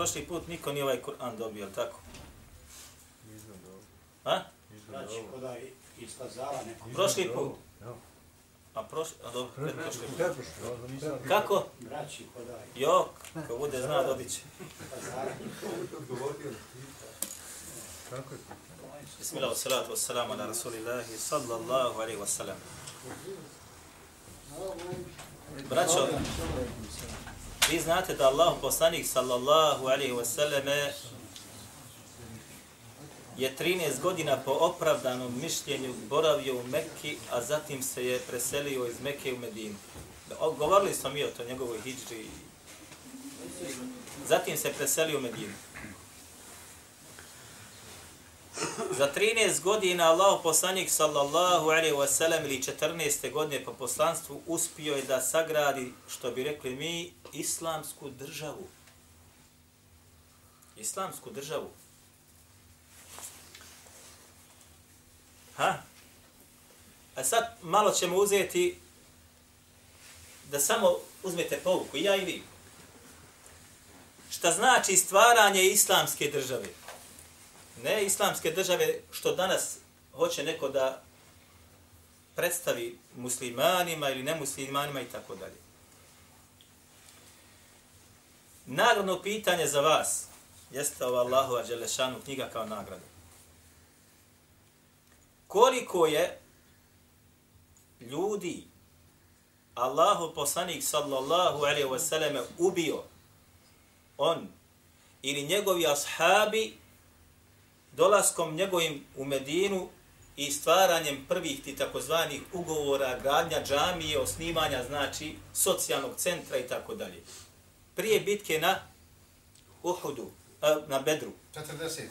Prošli put niko nije ovaj Kur'an dobio, jel tako? A? Znači, koda je iskazala neko. Prošli put. A prošli, a dobro, pretprošli put. Kako? Braći, koda je Jo, ko bude zna dobit će. iskazala. Bismillah, salatu wassalamu ala rasulillahi sallallahu alaihi wasallam. Braćo, vi znate da Allah poslanik sallallahu alaihi wasallam je 13 godina po opravdanom mišljenju boravio u Mekki, a zatim se je preselio iz Mekke u Medinu. Govorili smo mi o to njegovoj hijđri. Zatim se preselio u Medinu. Za 13 godina Allah poslanik sallallahu alaihi wa sallam ili 14. godine po poslanstvu uspio je da sagradi, što bi rekli mi, islamsku državu. Islamsku državu. Ha? A sad malo ćemo uzeti da samo uzmete povuku, i ja i vi. Šta znači stvaranje islamske države? ne islamske države što danas hoće neko da predstavi muslimanima ili nemuslimanima i tako dalje. Nagradno pitanje za vas jeste ova Allahova Đelešanu knjiga kao nagrada. Koliko je ljudi Allahu poslanik sallallahu alaihi wa sallam ubio on ili njegovi ashabi dolaskom njegovim u Medinu i stvaranjem prvih ti takozvanih ugovora, gradnja džamije, osnivanja, znači, socijalnog centra i tako dalje. Prije bitke na Uhudu, na Bedru. 40.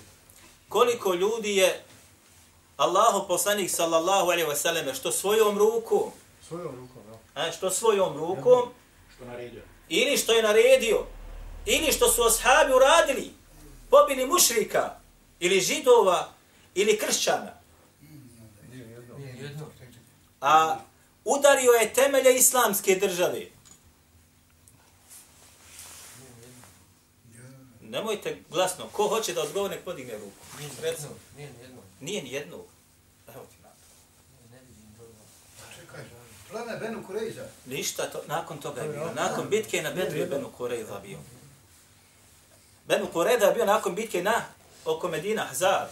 Koliko ljudi je Allahu poslanik sallallahu alaihi wa sallam što svojom rukom, Svojom rukom, ja. a, što svojom rukom, Što naredio. ili što je naredio, ili što su ashabi uradili, pobili mušrika, ili židova, ili kršćana. A udario je temelje islamske države. Nemojte glasno. Ko hoće da odgovore, nek podigne ruku. Nije nijedno. Nije ni jednog. Evo ti. Ne vidim dobro. Čekaj, pleme Benu Kurejza. Ništa, to, nakon toga je bio. Nakon bitke na Bedru je Benu Koreza bio. Benu Koreza je bio nakon bitke na oko Medina, Hazar.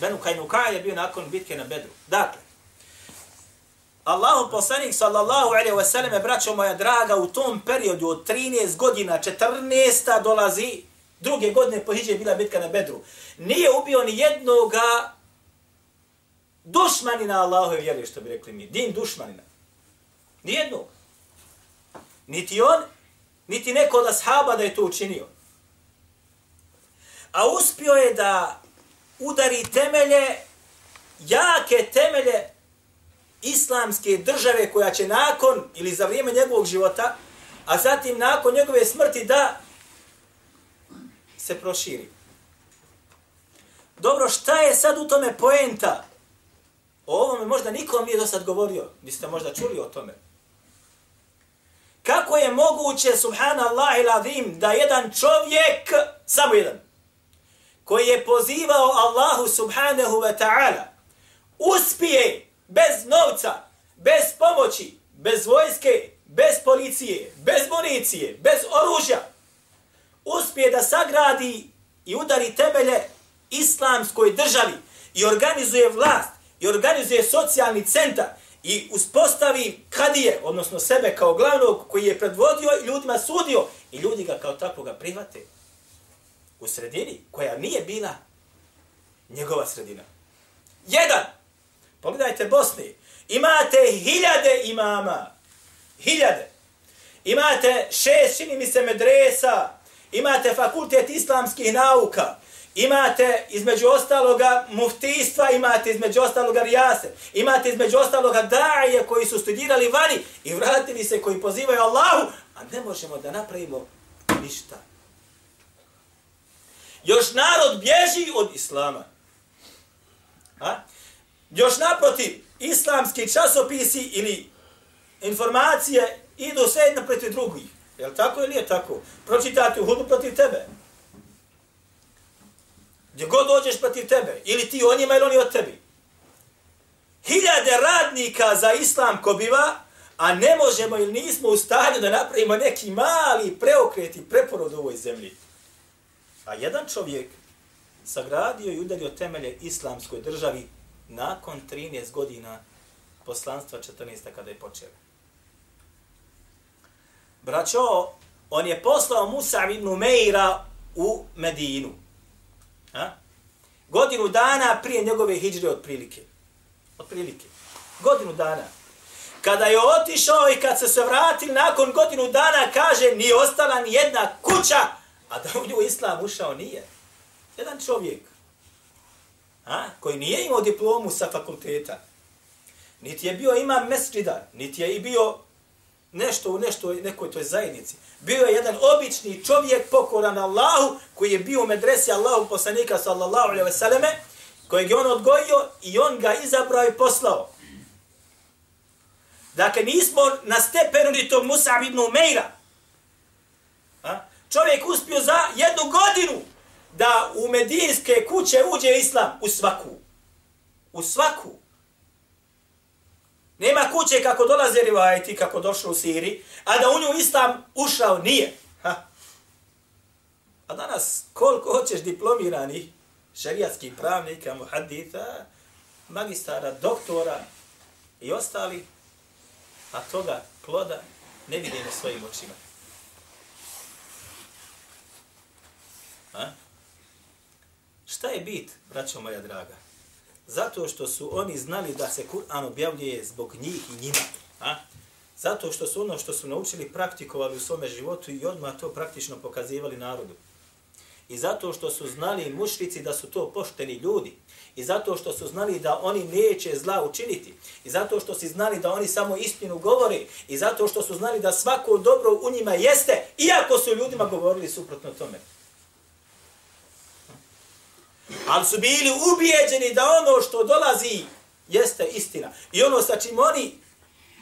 Benu Kajnuka je bio nakon bitke na Bedru. Dakle, Allahu poslanik sallallahu alaihi wa sallam, braćo moja draga, u tom periodu od 13 godina, 14. dolazi, druge godine po Hiđe je bila bitka na Bedru. Nije ubio ni jednoga dušmanina Allahove vjere, što bi rekli mi. Din dušmanina. Nijednog. Niti on, niti neko od ashaba da je to učinio. A uspio je da udari temelje, jake temelje islamske države koja će nakon ili za vrijeme njegovog života, a zatim nakon njegove smrti da se proširi. Dobro, šta je sad u tome poenta? O ovome možda nikom nije do sad govorio. Niste možda čuli o tome. Kako je moguće, subhanallah il azim, da jedan čovjek, samo jedan, koji je pozivao Allahu subhanahu wa ta'ala, uspije bez novca, bez pomoći, bez vojske, bez policije, bez municije, bez oružja, uspije da sagradi i udari temelje islamskoj državi i organizuje vlast i organizuje socijalni centar i uspostavi kadije, odnosno sebe kao glavnog koji je predvodio i ljudima sudio i ljudi ga kao takvoga prihvate u sredini koja nije bila njegova sredina. Jedan. Pogledajte Bosni. Imate hiljade imama. Hiljade. imate šest, čini mi se, medresa, imate fakultet islamskih nauka, imate između ostaloga muftistva, imate između ostaloga rijase, imate između ostaloga daje koji su studirali vani i vratili se koji pozivaju Allahu, a ne možemo da napravimo ništa. Još narod bježi od islama. A? Još naprotiv, islamski časopisi ili informacije idu sve jedna protiv drugih. Je li tako ili je tako? Pročitati u protiv tebe. Gdje god dođeš protiv tebe. Ili ti o njima ili oni od tebi. Hiljade radnika za islam ko biva, a ne možemo ili nismo u stanju da napravimo neki mali preokret i preporod u ovoj zemlji. A jedan čovjek sagradio i udario temelje islamskoj državi nakon 13 godina poslanstva 14. kada je počeo. Braćo, on je poslao Musa ibn Umeira u Medinu. Ha? Godinu dana prije njegove hijđre otprilike. Otprilike. Godinu dana. Kada je otišao i kad se se vratili nakon godinu dana, kaže, ni ostala ni jedna kuća, a da u nju islam ušao nije. Jedan čovjek, a, koji nije imao diplomu sa fakulteta, niti je bio imam mesđida, niti je i bio nešto u nešto, nekoj toj zajednici. Bio je jedan obični čovjek pokoran Allahu, koji je bio u medresi Allahu poslanika sallallahu alejhi ve selleme, kojeg je on odgojio i on ga izabrao i poslao. Dakle, nismo na stepenu ni tog Musa ibn Umeira. A? Čovjek uspio za jednu godinu da u medijinske kuće uđe islam u svaku. U svaku. Nema kuće kako dolaze rivajeti, kako došlo u Siri, a da u nju islam ušao nije. Ha. A danas koliko hoćeš diplomiranih šarijatskih pravnika, muhadita, magistara, doktora i ostali, a toga ploda ne vidimo svojim očima. Ha? Šta je bit, braćo moja draga? Zato što su oni znali da se Kur'an objavljuje zbog njih i njima. A? Zato što su ono što su naučili praktikovali u svome životu i odmah to praktično pokazivali narodu. I zato što su znali mušrici da su to pošteni ljudi. I zato što su znali da oni neće zla učiniti. I zato što su znali da oni samo istinu govore. I zato što su znali da svako dobro u njima jeste, iako su ljudima govorili suprotno tome. Ali su bili ubijeđeni da ono što dolazi jeste istina. I ono sa čim oni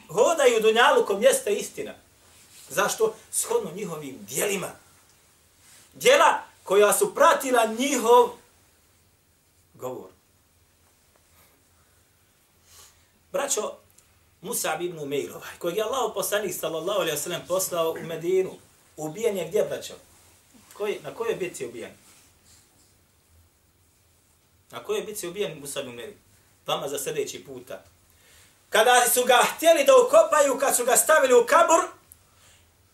hodaju dunjalukom jeste istina. Zašto? Shodno njihovim dijelima. Dijela koja su pratila njihov govor. Braćo, Musa ibn Umeir, ovaj, kojeg je Allah poslanik sallallahu alaihi wa sallam poslao u Medinu, ubijen je gdje, braćo? Koji, na kojoj bitci ubijen? Na kojoj bitci ubijen Musa ibn Umeir? Vama za sljedeći puta. Kada su ga htjeli da ukopaju, kad su ga stavili u kabur,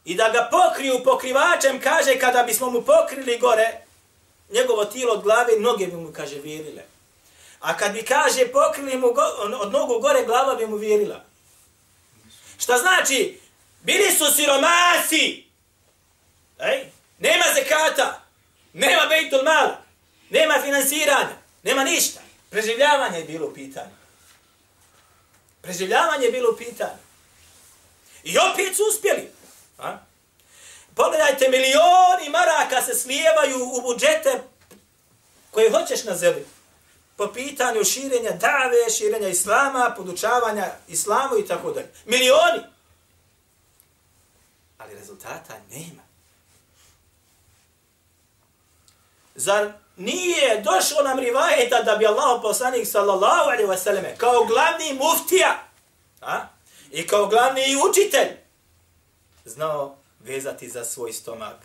i da ga pokriju pokrivačem, kaže, kada bismo mu pokrili gore, njegovo tijelo od glave, noge bi mu, kaže, virile. A kad bi, kaže, pokrili mu go, od nogu gore, glava bi mu virila. Šta znači? Bili su siromasi. Ej? Nema zekata. Nema bejtul mal. Nema finansiranja. Nema ništa. Preživljavanje je bilo u pitanju. Preživljavanje je bilo u pitanju. I opet su uspjeli. A? Pogledajte, milioni maraka se slijevaju u budžete koje hoćeš na zemlji. Po pitanju širenja dave, širenja islama, podučavanja islamu i tako dalje. Milioni! Ali rezultata nema. Zar nije došlo nam rivajeta da bi Allah poslanik sallallahu alaihi wasallam kao glavni muftija a? i kao glavni učitelj znao vezati za svoj stomak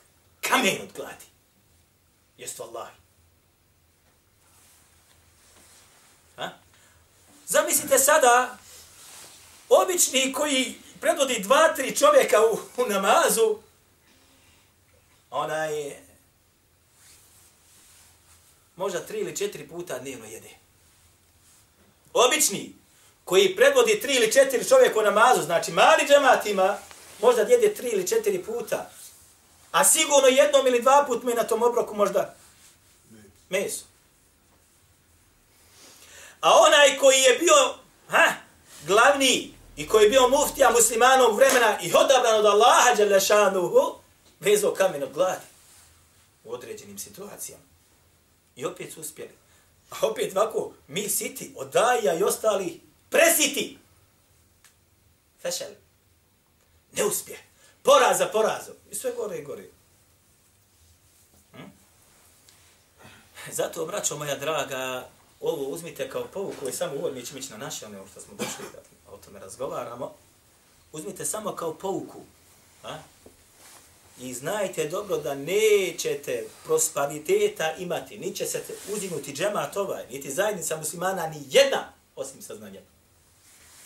kamen od gladi. Jesu Allah. A? Zamislite sada obični koji predvodi dva, tri čovjeka u, u namazu, onaj možda tri ili četiri puta dnevno jede. Obični koji predvodi tri ili četiri čovjeka u namazu, znači mali džemat ima, možda jede tri ili četiri puta, a sigurno jednom ili dva put me na tom obroku možda meso. A onaj koji je bio ha, glavni i koji je bio muftija muslimanog vremena i odabran od Allaha Đalešanuhu, vezao kamen od gladi u određenim situacijama. I opet su uspjeli. A opet ovako, mi siti, odaja i ostali presiti. Fešel. Neuspjeh. Poraz za porazom. I sve gore i gore. Hm? Zato, braćo moja draga, ovo uzmite kao povuku i samo uvod, mi ćemo ići na naše, ono što smo došli da o tome razgovaramo. Uzmite samo kao pouku. A? I znajte dobro da nećete prosperiteta imati, niće se uzinuti džemat ovaj, niti zajednica muslimana, ni jedna osim saznanja.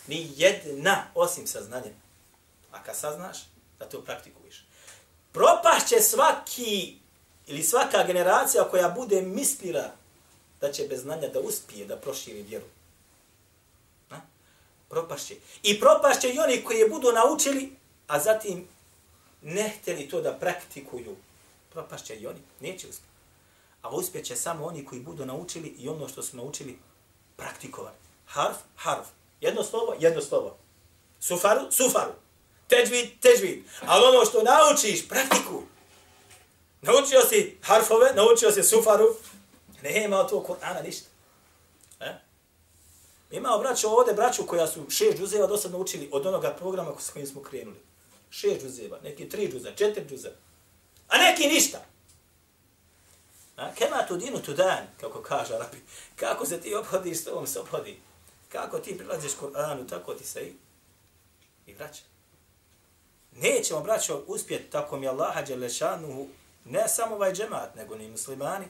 Ni jedna osim saznanja. A kad saznaš, da to praktikuješ. Propašće svaki ili svaka generacija koja bude mislila da će bez znanja da uspije da proširi vjeru. Na? Propašće. I propašće i oni koji je budu naučili, a zatim ne htjeli to da praktikuju. Propašće i oni. Neće uspjeti. A uspjeće samo oni koji budu naučili i ono što su naučili praktikovati. Harf, harf. Jedno slovo, jedno slovo. Sufaru, sufaru. Teđvid, teđvid. Ali ono što naučiš, praktikuj. Naučio si harfove, naučio si sufaru, nema od tog Kur'ana ništa. E? Imao braću ovdje, braću koja su šest džuzeva do sad naučili od onoga programa s kojim smo krenuli. Šest džuzeva, neki tri džuza, četiri džuza. A neki ništa. A? Kema tu dinu tu dan, kako kaže Arabi. Kako se ti obhodiš, s tobom se obhodi. Kako ti prilaziš Kur'anu, tako ti se i, i vraća. Nećemo, braćo, uspjeti tako mi Allaha Đelešanuhu, ne samo ovaj džemat, nego ni muslimani,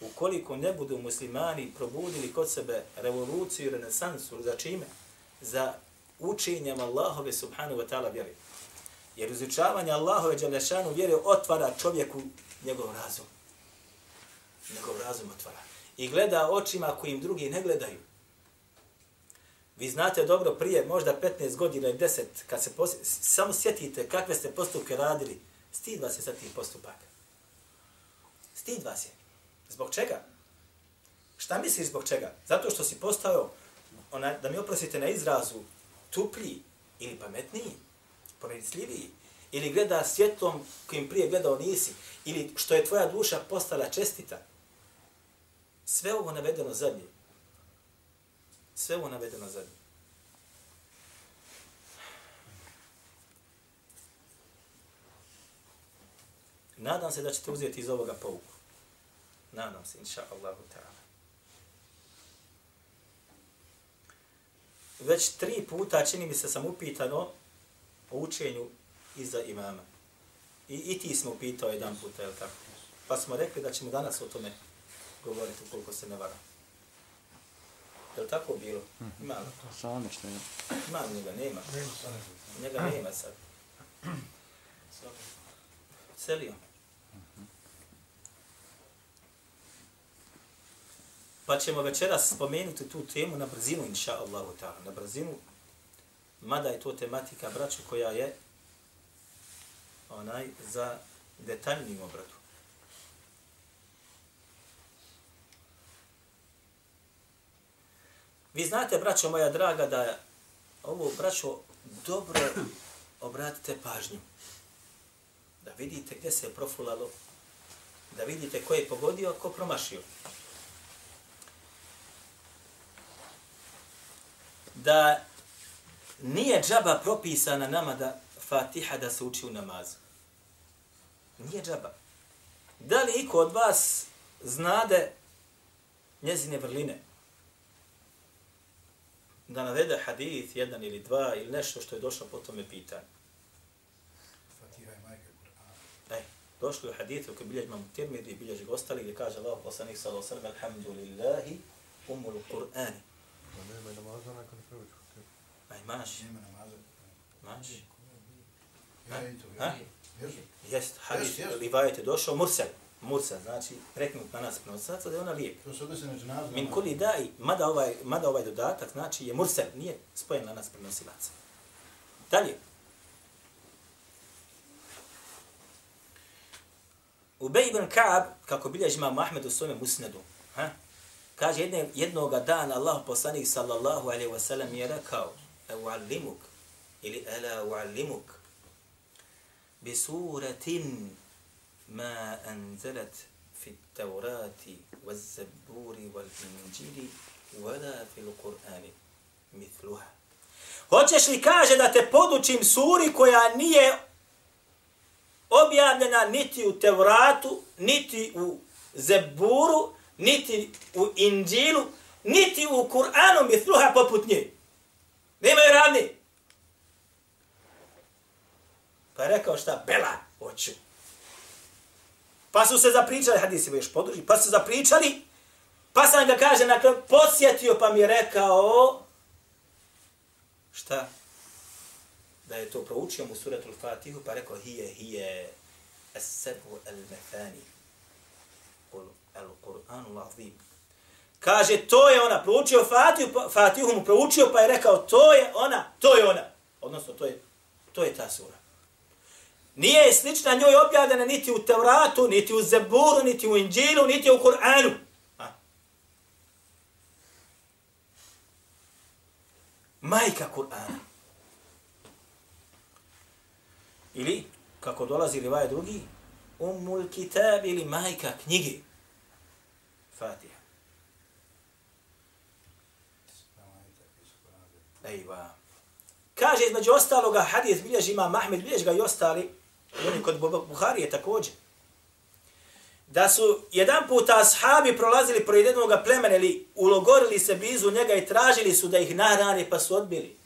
ukoliko ne budu muslimani probudili kod sebe revoluciju i renesansu, za čime? Za učenjem Allahove subhanahu wa ta'ala vjeri. Jer izučavanje Allahove dželešanu vjeri otvara čovjeku njegov razum. Njegov razum otvara. I gleda očima kojim drugi ne gledaju. Vi znate dobro prije, možda 15 godina i 10, kad se samo sjetite kakve ste postupke radili, stid vas je sa tih postupaka. Stid vas je. Zbog čega? Šta misliš zbog čega? Zato što si postao, ona, da mi oprosite na izrazu, tuplji ili pametniji, pronicljiviji, ili gleda svjetlom kojim prije gledao nisi, ili što je tvoja duša postala čestita. Sve ovo navedeno zadnje. Sve ovo navedeno zadnje. Nadam se da ćete uzeti iz ovoga pouku. Nadam se, inša Allahu ta'ala. Već tri puta čini mi se sam upitano o učenju iza imama. I, i ti smo upitao jedan puta, je tako? Pa smo rekli da ćemo danas o tome govoriti koliko se ne vara. Je li tako bilo? Ima li? Sami što je. Ima li njega? Nema. Njega nema sad. Selio. Pa ćemo večeras spomenuti tu temu na brzinu, inša Allahu ta'ala. Na brzinu, mada je to tematika, braću, koja je onaj za detaljnim obradu. Vi znate, braćo moja draga, da ovo, braćo, dobro obratite pažnju. Da vidite gdje se je profulalo, da vidite ko je pogodio, ko promašio. Da nije džaba propisana nama da Fatiha da se uči u namazu. Nije džaba. Da li iko od vas znade njezine vrline? da navede hadith, jedan ili dva, ili nešto što je došlo po tome pitanju. Fatiha je majka Kur'ana. E, došlo je hadith u bilježi imam tirmidi i bilježi ostali gdje kaže Allah poslanih sallahu sallam alhamdulillahi umul Kur'ani. Ma nema i namaza nakon prvi Pa maš. Nema namaza. Maš. Ja i to. Ha? Jest, hadis, rivajet je došao, mursel. Mursel, znači, preknut na nas prenosaca, da je ona lijep. To se odnosi na džnazu. Min kuli daj, mada ovaj, mada ovaj dodatak, znači, je mursel, nije spojen na nas prenosilaca. Dalje. Ubej ibn Ka'ab, kako bilježi imam Ahmed u svome musnedu, ha? kaže, jedne, jednoga dana Allah poslanih sallallahu alaihi wa sallam je rekao, أعلمك إلي ألا أعلمك بسورة ما ma anzalat fi taurati والإنجيل zaburi wal القرآن wala fil Qur'ani. Hoćeš li kaže da te podučim suri koja nije objavljena niti u Tevratu, niti u Zeburu, niti u Inđilu, niti u Kur'anu mithluha poput nje. Nemaju radni. Pa je rekao šta? Bela, hoću. Pa su se zapričali, hadisi još poduži, pa su se zapričali, pa sam ga kaže, na kraju posjetio, pa mi je rekao, šta? Da je to proučio mu suratul Fatihu, pa rekao, hije, hije, as-sabu al-methani, al-Qur'anu al-azim. Kaže, to je ona, proučio Fatihu, pa- Fatihu mu proučio, pa je rekao, to je ona, to je ona. Odnosno, to je, to je ta sura. Nije slična njoj objavljena niti u Tevratu, niti u Zeburu, niti u Inđilu, niti u Kur'anu. Majka Kur'ana. Ili, kako dolazi ili drugi, umul kitab ili majka knjige. Fatiha. Ejva. Kaže između ostaloga hadis bilježi ima Mahmed, bilježi ga i ostali, oni kod Buharije također. Da su jedan puta ashabi prolazili pro jednog plemena ili ulogorili se blizu njega i tražili su da ih nahrani pa su odbili.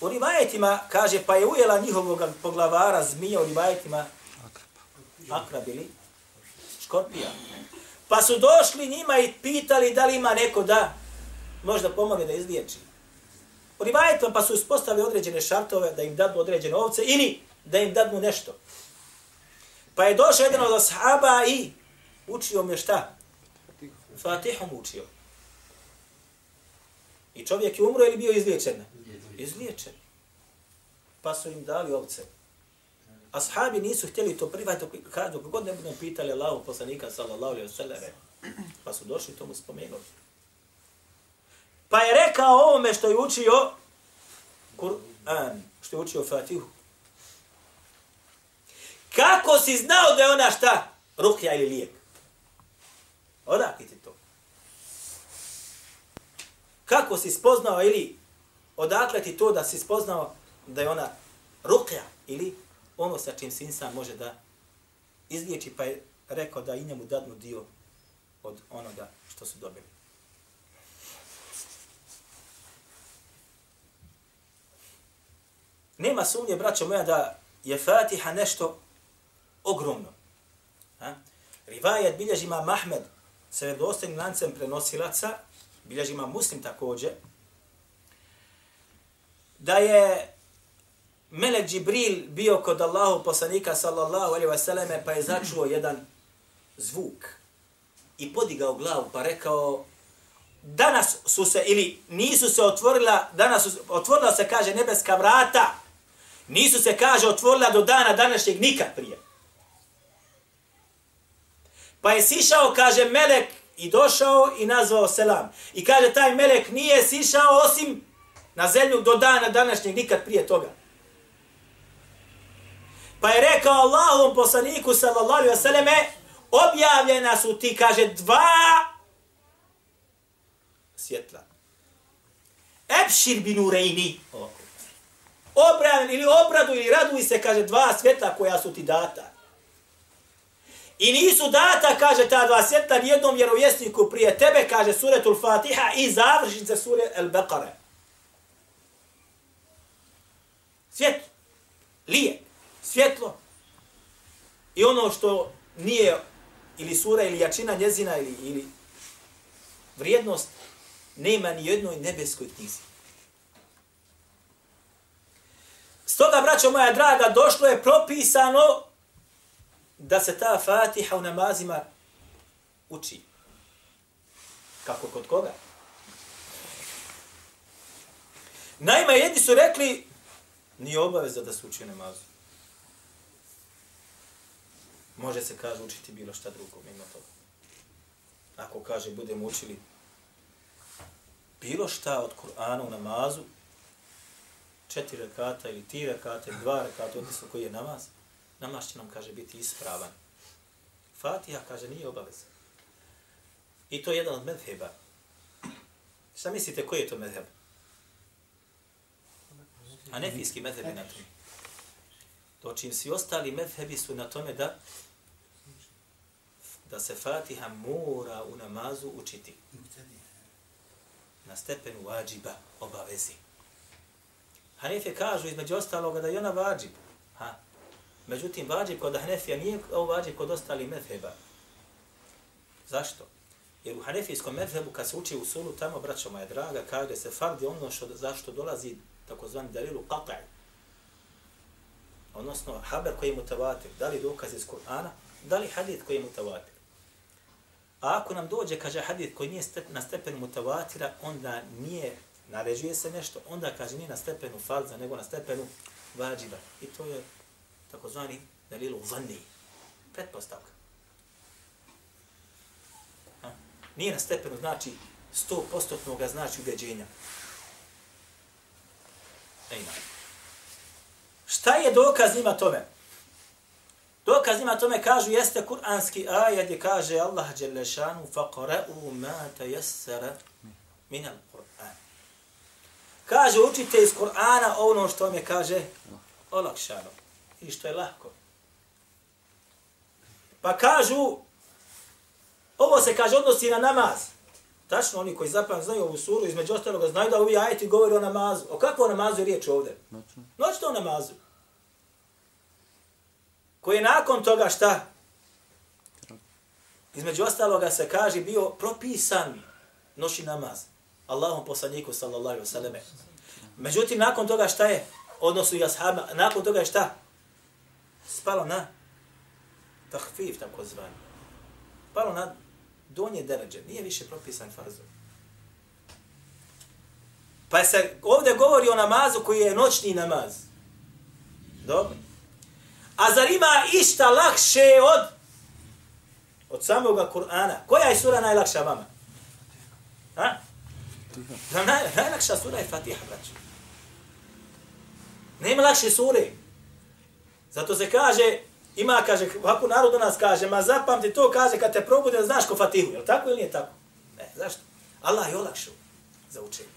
U rivajetima kaže pa je ujela njihovog poglavara zmija u rivajetima akrabili, škorpija. Pa su došli njima i pitali da li ima neko da možda pomogne da izliječi. U rivajetom pa su uspostavili određene šartove da im dadu određene ovce ili da im dadu nešto. Pa je došao jedan od ashaba i učio me šta? Fatihom učio. I čovjek je umro ili bio izliječen? Izliječen. Pa su im dali ovce. Ashabi nisu htjeli to prihvatiti dok god ne budem pitali Allahu poslanika, sallallahu alaihi wa sallam, pa su došli tomu spomenuli. Pa je rekao ovome što je učio Kur'an, što je učio Fatihu. Kako si znao da je ona šta? Rukja ili lijek? Odakle ti to? Kako si spoznao ili odakle ti to da si spoznao da je ona rukja ili ono sa čim si insan može da izliječi pa je rekao da i njemu dadnu dio od onoga što su dobili. Nema sumnje, braćo moja, da je Fatiha nešto ogromno. Ha? Rivajet bilježi Mahmed sa vjerodostojnim lancem prenosilaca, bilježi ima Muslim također, da je Melek Džibril bio kod Allahu poslanika sallallahu alaihi wasallam pa je začuo jedan zvuk i podigao glavu pa rekao danas su se ili nisu se otvorila, danas su, otvorila se kaže nebeska vrata, nisu se kaže otvorila do dana današnjeg nikad prije. Pa je sišao, kaže, melek i došao i nazvao selam. I kaže, taj melek nije sišao osim na zemlju do dana današnjeg, nikad prije toga. Pa je rekao Allahom poslaniku, sallallahu alaihi wasallam, objavljena su ti, kaže, dva svjetla. Epšir bin urejni. Obran ili obradu ili raduj se, kaže, dva svjetla koja su ti data. I nisu data, kaže ta dva svjetla, jednom vjerovjesniku prije tebe, kaže suretul Fatiha i završnice sure El Beqare. Svjetlo. Lije. Svjetlo. I ono što nije ili sura ili jačina njezina ili, ili vrijednost, nema ni jednoj nebeskoj knjizi. Stoga, braćo moja draga, došlo je propisano da se ta fatiha u namazima uči. Kako kod koga? Naime, jedni su rekli, nije obaveza da se uči namazu. Može se, kaže, učiti bilo šta drugo mimo toga. Ako, kaže, budemo učili bilo šta od Kur'ana u namazu, četiri rekata ili tri rekata ili dva rekata, odnosno koji je namaz, namaz će nam, kaže, biti ispravan. Fatiha, kaže, nije obaveza. I to je jedan od medheba. Šta mislite, koji je to medheb? Hanefijski medheb je na tome. Dočim svi ostali medhebi su na tome da da se Fatiha mora u namazu učiti. Na stepenu vađiba, obavezi. Hanefe kažu između ostaloga da je ona vađib. Ha. Međutim, vađib kod Hanefija nije ovo vađib kod ostali medheba. Zašto? Jer u Hanefijskom medhebu, kad se uči u sulu, tamo, braćo moja draga, kaže se fardi ono što, zašto dolazi takozvani dalilu qat'i. Odnosno, haber koji je mutavatir, da li dokaz iz Kur'ana, da li hadith koji je mutavatir. A ako nam dođe, kaže hadith koji nije step, na stepen mutavatira, onda nije, naređuje se nešto, onda kaže nije na stepenu farza, nego na stepenu vađiba. I to je takozvani dalilu zanni, pretpostavka. Ha? Nije na stepenu, znači, sto postotnog znači ubeđenja. Ej. Šta je dokaz ima tome? Dokaz ima tome kažu jeste kuranski ajet gdje kaže Allah dželle šanu faqra'u ma tayassara min al-Qur'an. Kaže učite iz Kur'ana ono što mi kaže olakšano i što je lahko. Pa kažu ovo se kaže odnosi na namaz. Tačno oni koji zapravo znaju ovu suru, između ostalog znaju da ovi ajeti govori o namazu. O kakvom namazu je riječ ovdje? Noćno. Noćno namazu koji je nakon toga šta? Između ostaloga se kaže bio propisan noći namaz. Allahom poslaniku sallallahu alaihi wa. Međutim, nakon toga šta je? Odnosu i ashaba, nakon toga je šta? Spalo na tahfif, tako zvani. Spalo na donje deređe. Nije više propisan farzom. Pa se ovdje govori o namazu koji je noćni namaz. Dobro. A zar ima išta lakše od od samoga Kur'ana? Koja je sura najlakša vama? Ha? Da naj, najlakša sura je Fatiha, braću. Nema lakše sure. Zato se kaže, ima, kaže, ovako narod u nas kaže, ma zapamti to, kaže, kad te probude, znaš ko Fatihu, je li tako ili nije tako? Ne, zašto? Allah je olakšao za učenje.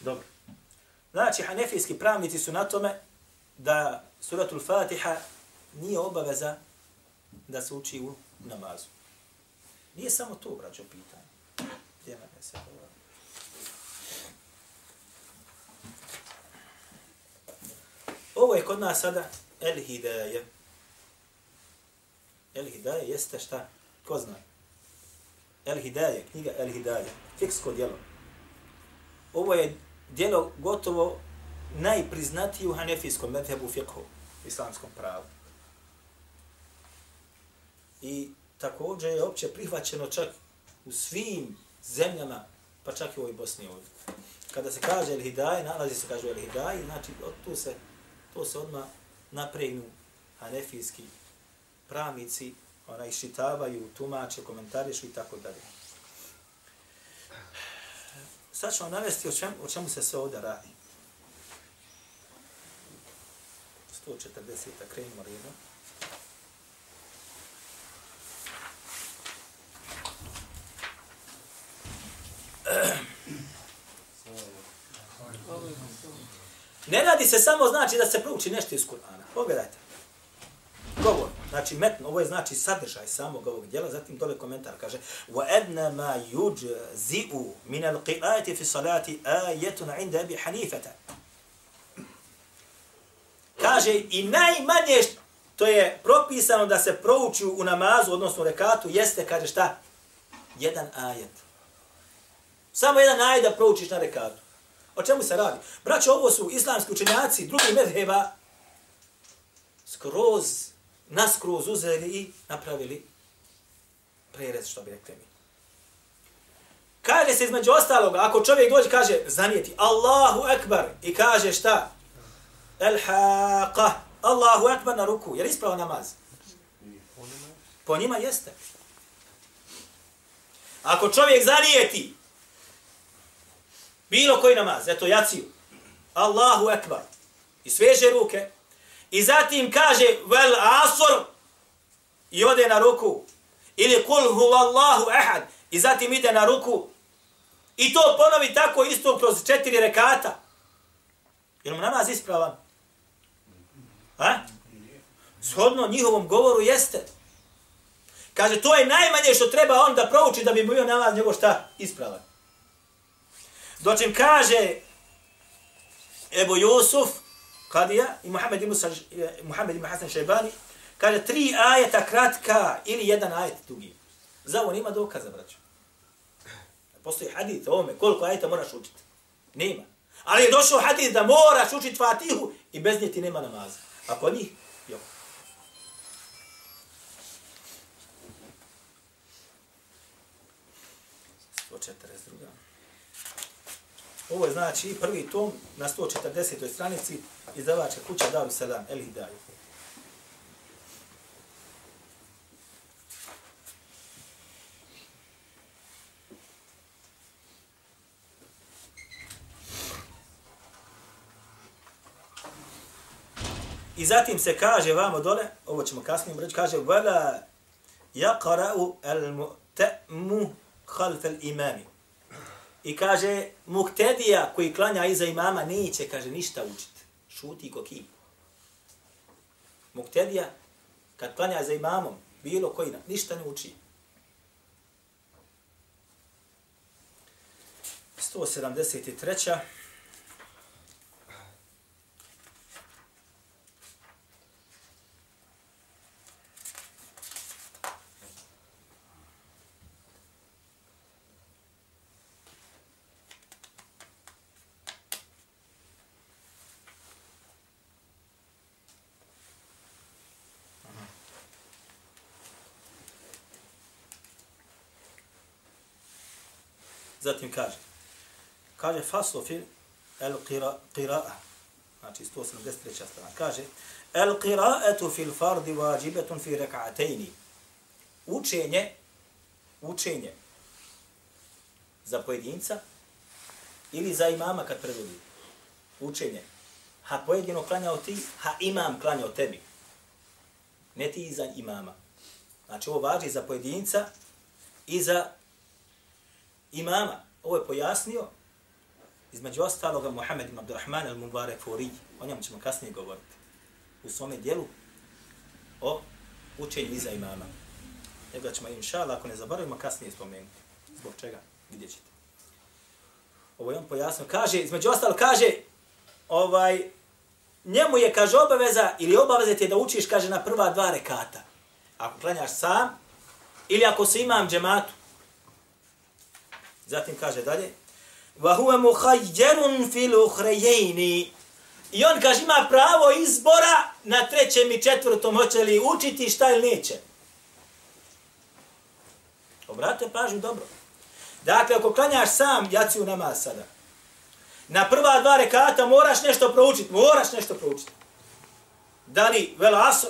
Dobro. Znači, hanefijski pravnici su na tome da suratul Fatiha nije obaveza da se uči u namazu. Nije samo to, braćo, pitanje. Gdje nam je se Ovo je kod nas sada El Hidaje. El Hidaje jeste šta? Ko zna? El Hidaje, knjiga El Hidaje. Fiksko djelo. Ovo je djelo gotovo najpriznatiji u hanefijskom medhebu fiqhu, islamskom pravu. I također je opće prihvaćeno čak u svim zemljama, pa čak i u ovoj Bosni ovdje. Kada se kaže El Hidaje, nalazi se kaže El Hidaje, znači od tu se, to se odmah napregnu hanefijski pravnici, ona iščitavaju, tumače, komentarišu i tako dalje. Sad ću vam navesti o čemu, o čemu se sve ovdje radi. 140. krenimo redom. Ne radi se samo znači da se prouči nešto iz Kur'ana. Pogledajte. Govor. Znači, metno, ovo je znači sadržaj samog ovog djela, zatim dole komentar kaže وَأَدْنَ مَا يُجْزِئُ مِنَ الْقِرَاتِ فِي صَلَاتِ آيَتُنَ عِنْدَ أَبِي حَنِيفَةَ Kaže, i najmanje to je propisano da se prouči u namazu, odnosno u rekatu, jeste, kaže šta? Jedan ajet. Samo jedan ajet da proučiš na rekatu. O čemu se radi? Braćo, ovo su islamski učenjaci, drugi medheba, skroz naskroz uzeli i napravili prerez, što bi rekli mi. Kaže se između ostalog, ako čovjek dođe kaže zanijeti Allahu Ekbar i kaže šta? El haqa, Allahu Ekbar na ruku. Jer ispravo namaz? Po njima jeste. Ako čovjek zanijeti bilo koji namaz, eto jaciju, Allahu ekbar. i sveže ruke, i zatim kaže vel asr, i ode na ruku, ili kul huvallahu ahad, i zatim ide na ruku, i to ponovi tako isto kroz četiri rekata, Jel mu namaz ispravan? A? Shodno njihovom govoru jeste. Kaže, to je najmanje što treba on da prouči da bi bio namaz njegov šta ispravan. Dočim kaže Ebu Jusuf, Kadija i Muhammed ibn, Muhammed ibn Hasan Šajbani, kaže tri ajeta kratka ili jedan ajet dugi. Za ovo nima dokaza, braću. Postoji hadith o ovome, koliko ajeta moraš učiti. Nema. Ali je došao hadith da moraš učiti Fatihu i bez nje ti nema namaza. A kod njih, jo. Ovo je znači prvi tom na 140. stranici izdavača kuća Daru Selam, El Hidaju. I zatim se kaže vamo dole, ovo ćemo kasnije reći, kaže vela yaqra'u al-mu'tamu khalf al-imami. I kaže muktedija koji klanja iza imama neće kaže ništa učiti. Šuti ko kim. Muktedija kad klanja za imamom bilo koji ništa ne uči. 173. Zatim kaže, kaže faslo fil el qira'a, znači 173. strana, kaže, el qira'atu fil fardi vađibetun fi reka'atejni. Učenje, učenje za pojedinca ili za imama kad predvodi. Učenje. Ha pojedino klanjao ti, ha imam klanjao tebi. Ne ti za imama. Znači ovo važi za pojedinca i za imama. Ovo je pojasnio između ostaloga Muhammed ibn Abdurrahman al-Mubarak Furi. O njemu ćemo kasnije govoriti. U svome dijelu o učenju iza imama. Njega ćemo, inša Allah, ako ne zaboravimo, kasnije spomenuti. Zbog čega? Vidjet ćete. Ovo je on pojasnio. Kaže, između ostalo, kaže, ovaj, njemu je, kaže, obaveza, ili obaveza ti da učiš, kaže, na prva dva rekata. Ako klanjaš sam, ili ako se imam džematu, Zatim kaže dalje, wa huwa mukhayyarun fil ukhrayayn. I on kaže ima pravo izbora na trećem i četvrtom hoće li učiti šta ili neće. Obrate pažnju dobro. Dakle, ako klanjaš sam jaciju namaz sada, na prva dva rekata moraš nešto proučiti, moraš nešto proučiti. Da li vel aso,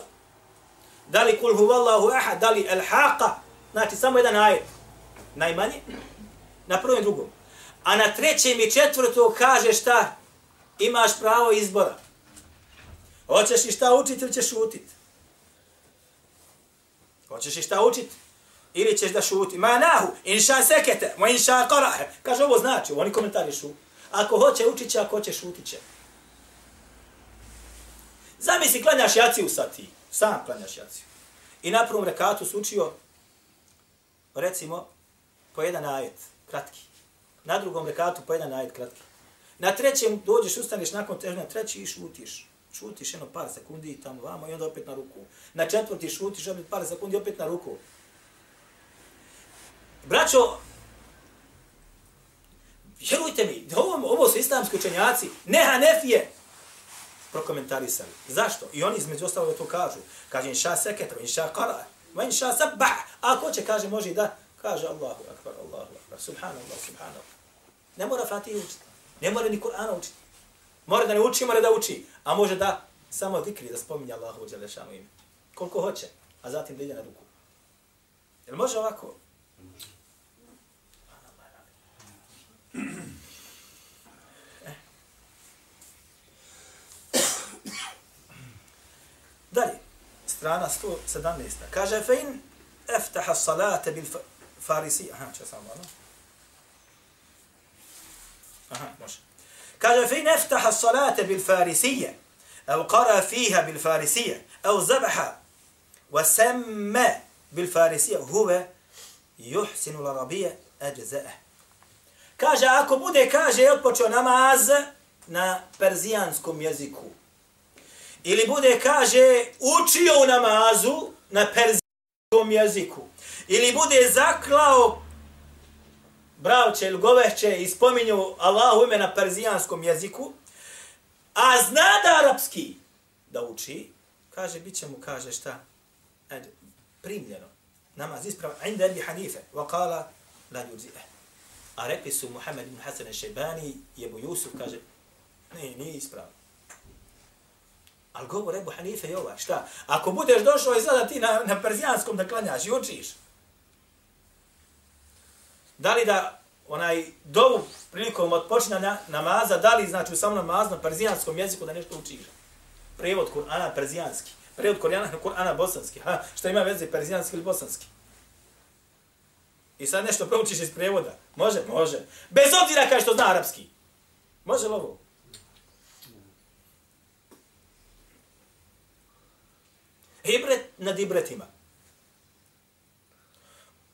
da li kul huvallahu ahad, da li el haqa, znači samo jedan ajet, najmanje, na prvom i drugom. A na trećem i četvrtom kaže šta? Imaš pravo izbora. Hoćeš i šta učiti ili ćeš šutiti? Hoćeš i šta učiti? Ili ćeš da šuti? Ma nahu, inša sekete, ma inša korahe. Kaže ovo znači, oni komentari šu. Ako hoće učit će, ako hoće šutit će. Zamisli, klanjaš jaciju sad ti. Sam klanjaš jaciju. I na prvom rekatu sučio, recimo, po jedan ajet kratki. Na drugom rekatu po jedan ajet kratki. Na trećem dođeš, ustaneš nakon težnja, treći i šutiš. Šutiš jedno par sekundi i tamo vamo i onda opet na ruku. Na četvrti šutiš opet par sekundi opet na ruku. Braćo, vjerujte mi, ovo, ovo su islamski učenjaci, ne Hanefije, prokomentarisali. Zašto? I oni između ostalo to kažu. Kaže, inša seketra, inša kara, ma inša sabah. A ko će, kaže, može da, kaže Allahu akbar, Allahu akbar, subhanallah, subhanallah. Ne mora Fatih učiti. Ne mora ni Kur'ana učiti. Mora da ne uči, mora da uči. A može da samo dikri da spominje Allahu Đelešanu ime. Koliko hoće, a zatim da ide na ruku. Jel može ovako? Eh. Dalje, strana 117. Kaže, fein eftaha salate bil farisi. Aha, će samo malo. Aha, može. Kaže, fein eftaha salate bil farisije. أو قرأ فيها بالفارسية أو ذبح وسمى بالفارسية هو يحسن العربية أجزاءه Kaže, ako bude, kaže, je odpočeo namaz na perzijanskom jeziku. Ili bude, kaže, učio u namazu na perzijanskom jeziku. Ili bude zaklao bravče ili govešće i spominju Allahu ime na perzijanskom jeziku, a zna da arapski da uči, kaže, bit će mu, kaže, šta? Ajde, primljeno. Namaz isprava, inda Ebi Hanife, wa kala, la ljuzije. A rekli su Muhammed ibn Hasan al-Shaybani i Ebu Jusuf, kaže, ne, nije ispravno. Ali govor Ebu Hanife je ova, šta? Ako budeš došao i sada ti na, na perzijanskom da klanjaš i učiš, da li da onaj dovu prilikom odpočinanja namaza, da li znači u samom namazu na perzijanskom jeziku da nešto učiš? Prevod Kur'ana perzijanski. Prevod Kur'ana Kur'ana bosanski. Ha, šta ima veze perzijanski ili bosanski? I sad nešto proučiš iz prevoda. Može? Može. Bez obzira kaže što zna arapski. Može li ovo? Ibret nad ibretima.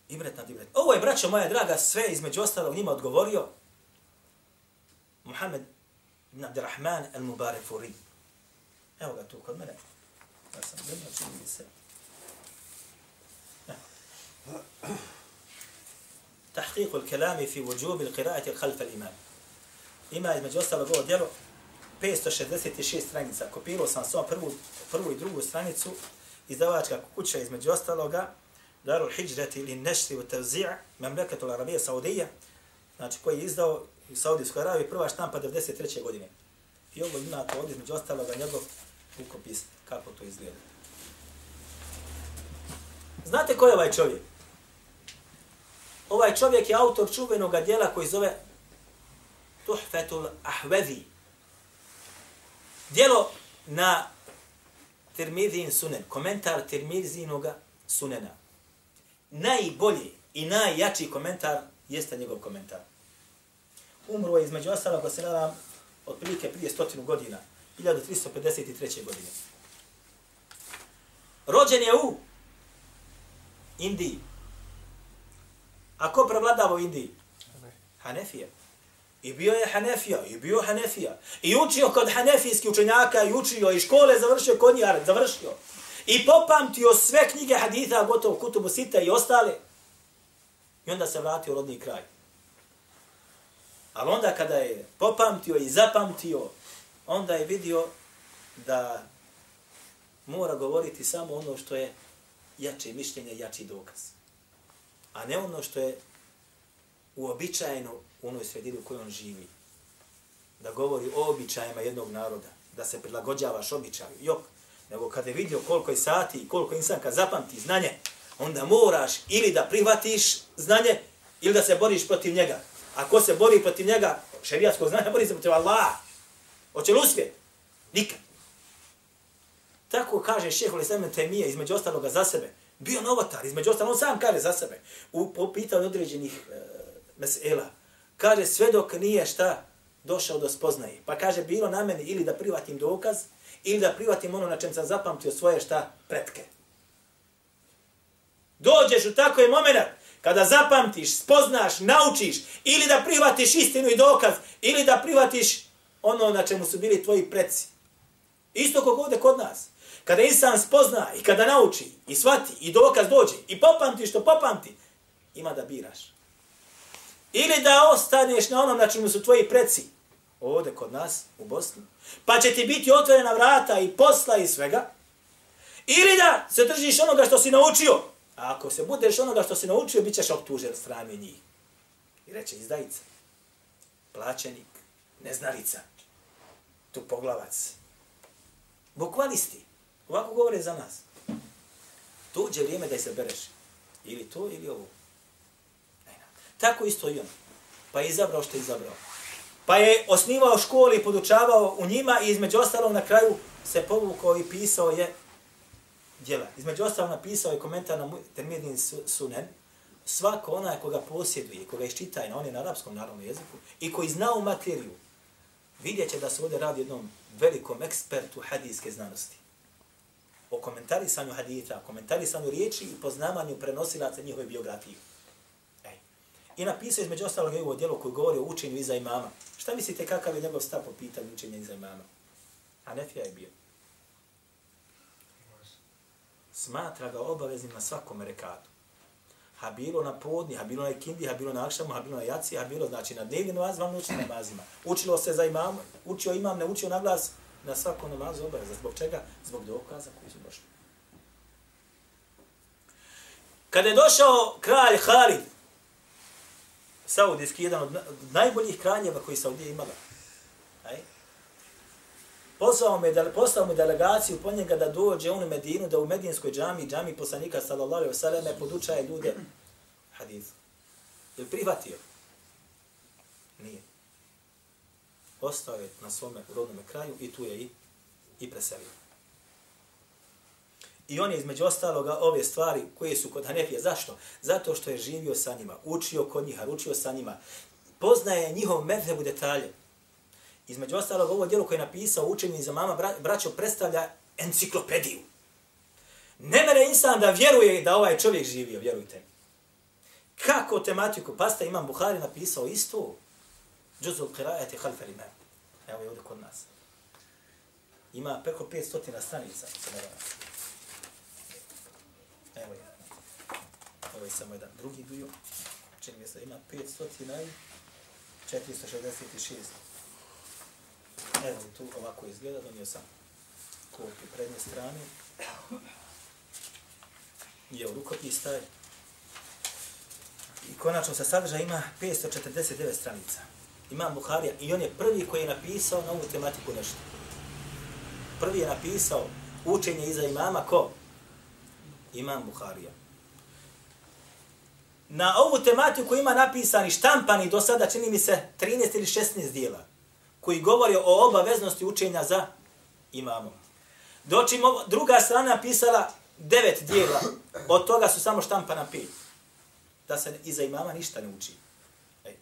Ibret nad ibret. Ovo je, braćo moja draga, sve između ostalog njima odgovorio Muhammed ibn Abdirrahman al-Mubarak Furi. Evo ga tu kod mene. Ja sam gledao, čini mi se. تحقيق الكلام في وجوب القراءة خلف الإمام. Ima između ostalog ovo djelo 566 stranica. Kopirao sam samo prvu, prvu i drugu stranicu izdavačka kuća između ostaloga Darul Hijrati ili Nešri u Tevzi'a, Memleketul Arabija Saudija, znači koji je izdao u Saudijskoj Arabiji prva štampa 93. godine. I ovo ima to ovdje među ostaloga njegov rukopis, kako to izgleda. Znate ko je ovaj čovjek? Ovaj čovjek je autor čuvenog dijela koji zove Tuhfetul Ahvedi. Dijelo na Tirmidhin sunen, komentar Tirmidhinog sunena. Najbolji i najjači komentar jeste njegov komentar. Umro je između ostalog, ko se nadam, otprilike prije stotinu godina, 1353. godine. Rođen je u Indiji. A ko prevladava u Indiji? Hanefija. I bio je Hanefija, i bio Hanefija. I učio kod Hanefijskih učenjaka, i učio, i škole završio kod njih, završio. I popamtio sve knjige haditha, gotovo Kutubu Sita i ostale. I onda se vratio u rodni kraj. Ali onda kada je popamtio i zapamtio, onda je vidio da mora govoriti samo ono što je jače mišljenje, jači dokaz. A ne ono što je uobičajeno u onoj sredini u kojoj on živi. Da govori o običajima jednog naroda, da se prilagođavaš običaju. Jok, nego kada je vidio koliko je sati i koliko insan kad zapamti znanje, onda moraš ili da prihvatiš znanje, ili da se boriš protiv njega. A ko se bori protiv njega, šerijatskog znanja, bori se protiv Allah. Hoće li uspjet? Nikad. Tako kaže šehol Islam Temije, između ostaloga za sebe. Bio novotar, između ostalog, on sam kaže za sebe. U, po pitanju određenih e, mesela. Kaže sve dok nije šta došao do spoznaje. Pa kaže bilo na meni ili da privatim dokaz, ili da privatim ono na čem sam zapamtio svoje šta pretke. Dođeš u takoj moment kada zapamtiš, spoznaš, naučiš, ili da prihvatiš istinu i dokaz, ili da prihvatiš ono na čemu su bili tvoji preci. Isto kako ovde kod nas. Kada insan spozna i kada nauči i svati i dokaz dođe i popamti što popamti, ima da biraš. Ili da ostaneš na onom na čemu su tvoji preci, ovde kod nas u Bosni, pa će ti biti otvorena vrata i posla i svega, ili da se držiš onoga što si naučio, a ako se budeš onoga što si naučio, bit ćeš optužen strane njih. I reče izdajica, plaćenik, neznalica, tu poglavac. Bukvalisti. Ovako govore za nas. Tuđe vrijeme da izabereš. Ili to, ili ovo. Tako isto i on. Pa je izabrao što je izabrao. Pa je osnivao škole i podučavao u njima i između ostalog na kraju se povukao i pisao je djela. Između ostalog napisao je komentar na termidin sunen. Svako onaj koga posjeduje, koga iščita na on je na arapskom narodnom jeziku i koji zna u materiju, vidjet će da se ovdje radi jednom velikom ekspertu hadijske znanosti. O komentarisanju haditha, o komentarisanju riječi i poznavanju prenosilaca njihove biografije. I napisao između ostalog je ovo djelo koje govori o učenju iza imama. Šta mislite kakav je njegov stav po pitanju učenja iza imama? Hanefija je bio. Smatra ga obaveznim na svakom rekatu. Ha bilo na podni, ha bilo na ikindi, ha bilo na akšamu, ha bilo na jaci, ha bilo znači na dnevni namaz, vam učiti namazima. Učilo se za imam, učio imam, ne učio na glas, na svakom namazu obaveza. Zbog čega? Zbog dokaza koji su došli. Kada je došao kralj Halid, Saudijski, jedan od najboljih kraljeva koji Saudija imala, aj, Poslao me, poslao mu delegaciju po njega da dođe on u Medinu, da u Medinskoj džami, džami poslanika sallallahu alaihi wasallam, podučaje ljude hadithu. Je li prihvatio? Nije. Ostao je na svome rodnom kraju i tu je i, i preselio. I on je između ostaloga ove stvari koje su kod Hanefije. Zašto? Zato što je živio sa njima, učio kod njih, učio sa njima. Poznaje njihov medheb u detalje. Između ostalog, ovo djelo koje je napisao učenje za mama, bra, braćo, predstavlja enciklopediju. Ne mere insan da vjeruje da ovaj čovjek živio, vjerujte. Kako tematiku? Pasta imam Buhari napisao isto. Džuzul qira'ati khalfa imam. Evo je ovdje kod nas. Ima preko 500 stranica. Se ne Evo je. Ovo je samo jedan drugi dio. Čini mi se ima 500 i 466. Evo tu ovako izgleda, donio sam kopiju prednje strane. I evo rukopis taj. I konačno sa sadržaja ima 549 stranica. Imam Buharija i on je prvi koji je napisao na ovu tematiku nešto. Prvi je napisao učenje iza imama ko? Imam Buharija. Na ovu tematiku ima napisani štampani do sada, čini mi se, 13 ili 16 dijela koji govori o obaveznosti učenja za imamom. Doći druga strana napisala devet dijela, od toga su samo štampana pet. Da se iza imama ništa ne uči. Ej.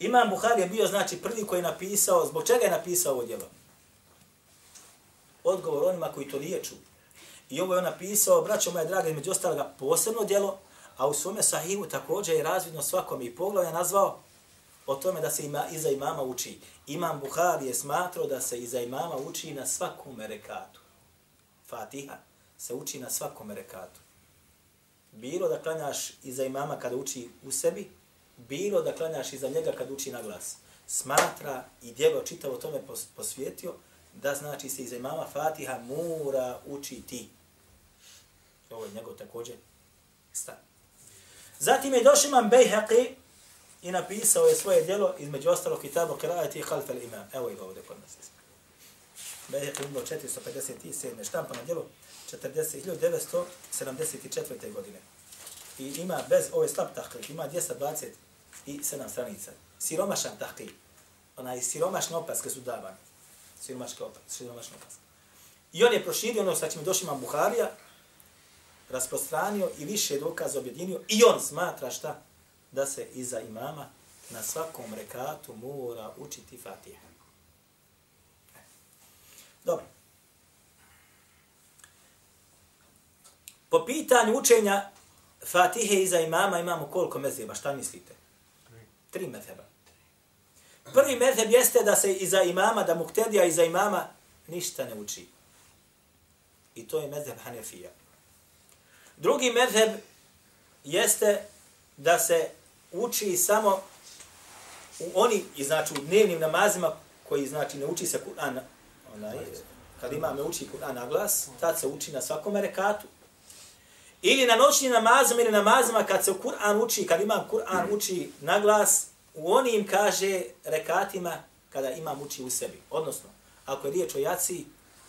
Imam Buhari je bio znači prvi koji je napisao, zbog čega je napisao ovo djelo? Odgovor onima koji to nije čuo. I ovo je on napisao, braćo moje drage, među ostaloga posebno djelo, a u svome sahivu također je razvidno svakom i poglavlja nazvao o tome da se ima, iza imama uči. Imam Buhari je smatrao da se iza imama uči na svakom rekatu. Fatiha se uči na svakom rekatu. Bilo da klanjaš iza imama kada uči u sebi, bilo da klanjaš iza njega kada uči na glas. Smatra i djelo čitavo tome posvjetio da znači se iza imama Fatiha mora učiti. Ovo je njegov također stan. Zatim je došao imam Bejheqi i napisao je svoje djelo između ostalog kitabu Kirajati i al-imam. Evo je ovdje kod nas. Bejheqi je umro 457. štampano djelo 1974. godine. I ima bez ove slab tahkik, ima 227 stranica. Siromašan tahkik. Onaj siromašne opaske su davane. Siromaške opaske, siromašne opaske. I on je proširio ono sa čim došli imam Buharija, rasprostranio i više dokaza objedinio i on smatra šta? da se iza imama na svakom rekatu mora učiti Fatiha. Dobro. Po pitanju učenja Fatihe iza imama imamo koliko mezheba, šta mislite? Tri mezheba. Prvi mezheb jeste da se iza imama, da muktedija iza imama ništa ne uči. I to je mezheb Hanefija. Drugi medheb jeste da se uči samo u oni, i znači u dnevnim namazima koji znači ne uči se Kur'an, onaj, kad ima me uči Kur'an na glas, tad se uči na svakom rekatu. Ili na noćnim namazima ili namazima kad se Kur'an uči, kad imam Kur'an uči na glas, u onim kaže rekatima kada imam uči u sebi. Odnosno, ako je riječ o jaci,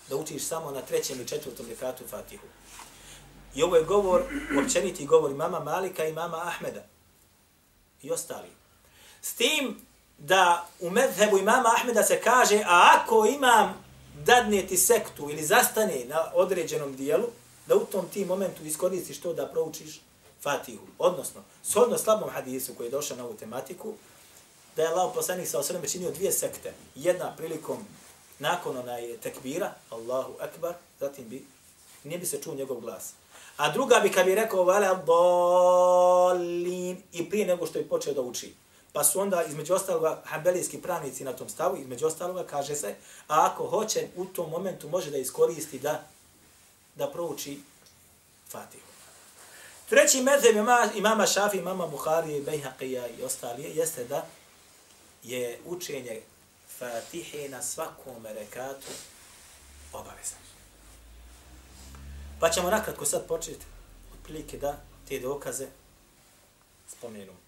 da učiš samo na trećem i četvrtom rekatu Fatihu. I ovo je govor, općeniti govor mama Malika i mama Ahmeda i ostali. S tim da u medhebu imama Ahmeda se kaže, a ako imam dadne ti sektu ili zastane na određenom dijelu, da u tom ti momentu iskoristiš to da proučiš Fatihu. Odnosno, shodno slabom hadisu koji je došao na ovu tematiku, da je Allah poslanik sa osrem činio dvije sekte. Jedna prilikom nakon onaj tekbira, Allahu akbar, zatim bi, nije bi se čuo njegov glas. A druga bi kad bi rekao, vele dolin, i prije nego što je počeo da uči. Pa su onda, između ostaloga, hambelijski pravnici na tom stavu, između ostaloga, kaže se, a ako hoće, u tom momentu može da iskoristi da, da prouči Fatihu. Treći medheb ima, imama Šafi, imama Buhari, Bejhaqija i ostali jeste da je učenje Fatihe na svakom rekatu obavezno. Pa ćemo nakratko sad početi otprilike da te dokaze spomenemo.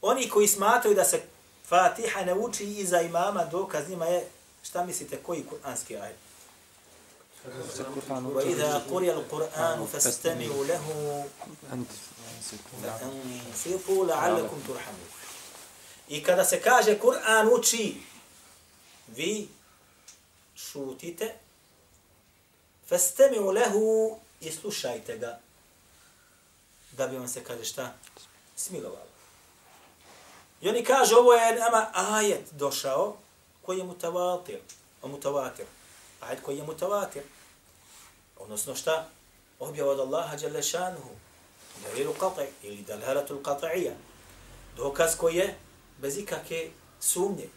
Oni koji smatraju da se Fatiha ne uči iza imama, dokaz njima je, šta mislite, koji kuranski ajet? وإذا قرئ القرآن فاستمعوا له فأنصتوا لعلكم ترحمون I kada se kaže Kur'an uči, vi šutite, fastemi'u lehu i slušajte ga, da bi vam se kaže šta? Smilovalo. I oni kaže, ovo je nama ajet došao, koji je mutavatir, A mutavatir, ajet koji je mutavatir. Odnosno šta? Objava od Allaha jalla šanuhu, dalilu qati ili dalhalatul qati'ija. Dokaz koji je bez ikake sumnje.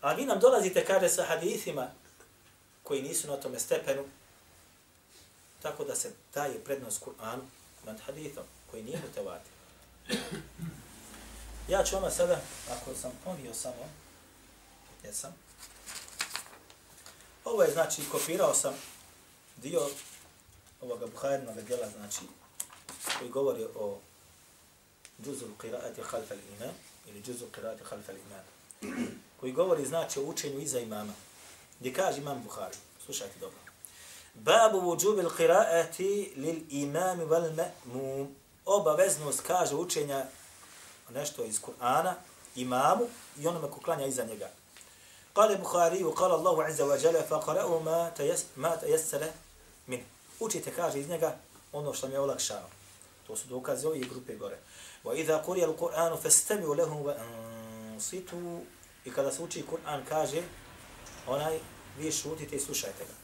A vi nam dolazite, kaže, sa hadithima koji nisu na tome stepenu, tako da se daje prednost Kur'anu nad hadithom koji nije mutavatir. Ja ću vama sada, ako sam ponio samo, jesam, ovo je, znači, kopirao sam dio ovoga Buharinog djela, znači, koji govori o džuzu qiraati khalfa al-imam, ili džuzu qiraati khalfa al-imam, koji govori, znači, o učenju iza imama. Gdje kaže imam Buhari, slušajte dobro. Babu vudžubil qiraeti lil imam wal ma'mum. Obaveznost kaže učenja nešto iz Kur'ana imamu i onome ko klanja iza njega. Kale Bukhari u kale Allahu Azza wa Jale fa kale u ma tajessere min. Učite, kaže iz njega, ono što mi je olakšao. To su dokaze ove grupe gore. Wa idha kurija u Kur'anu fa stavi u lehum wa situ. I kada se uči Kur'an, kaže, onaj, vi šutite i slušajte ga.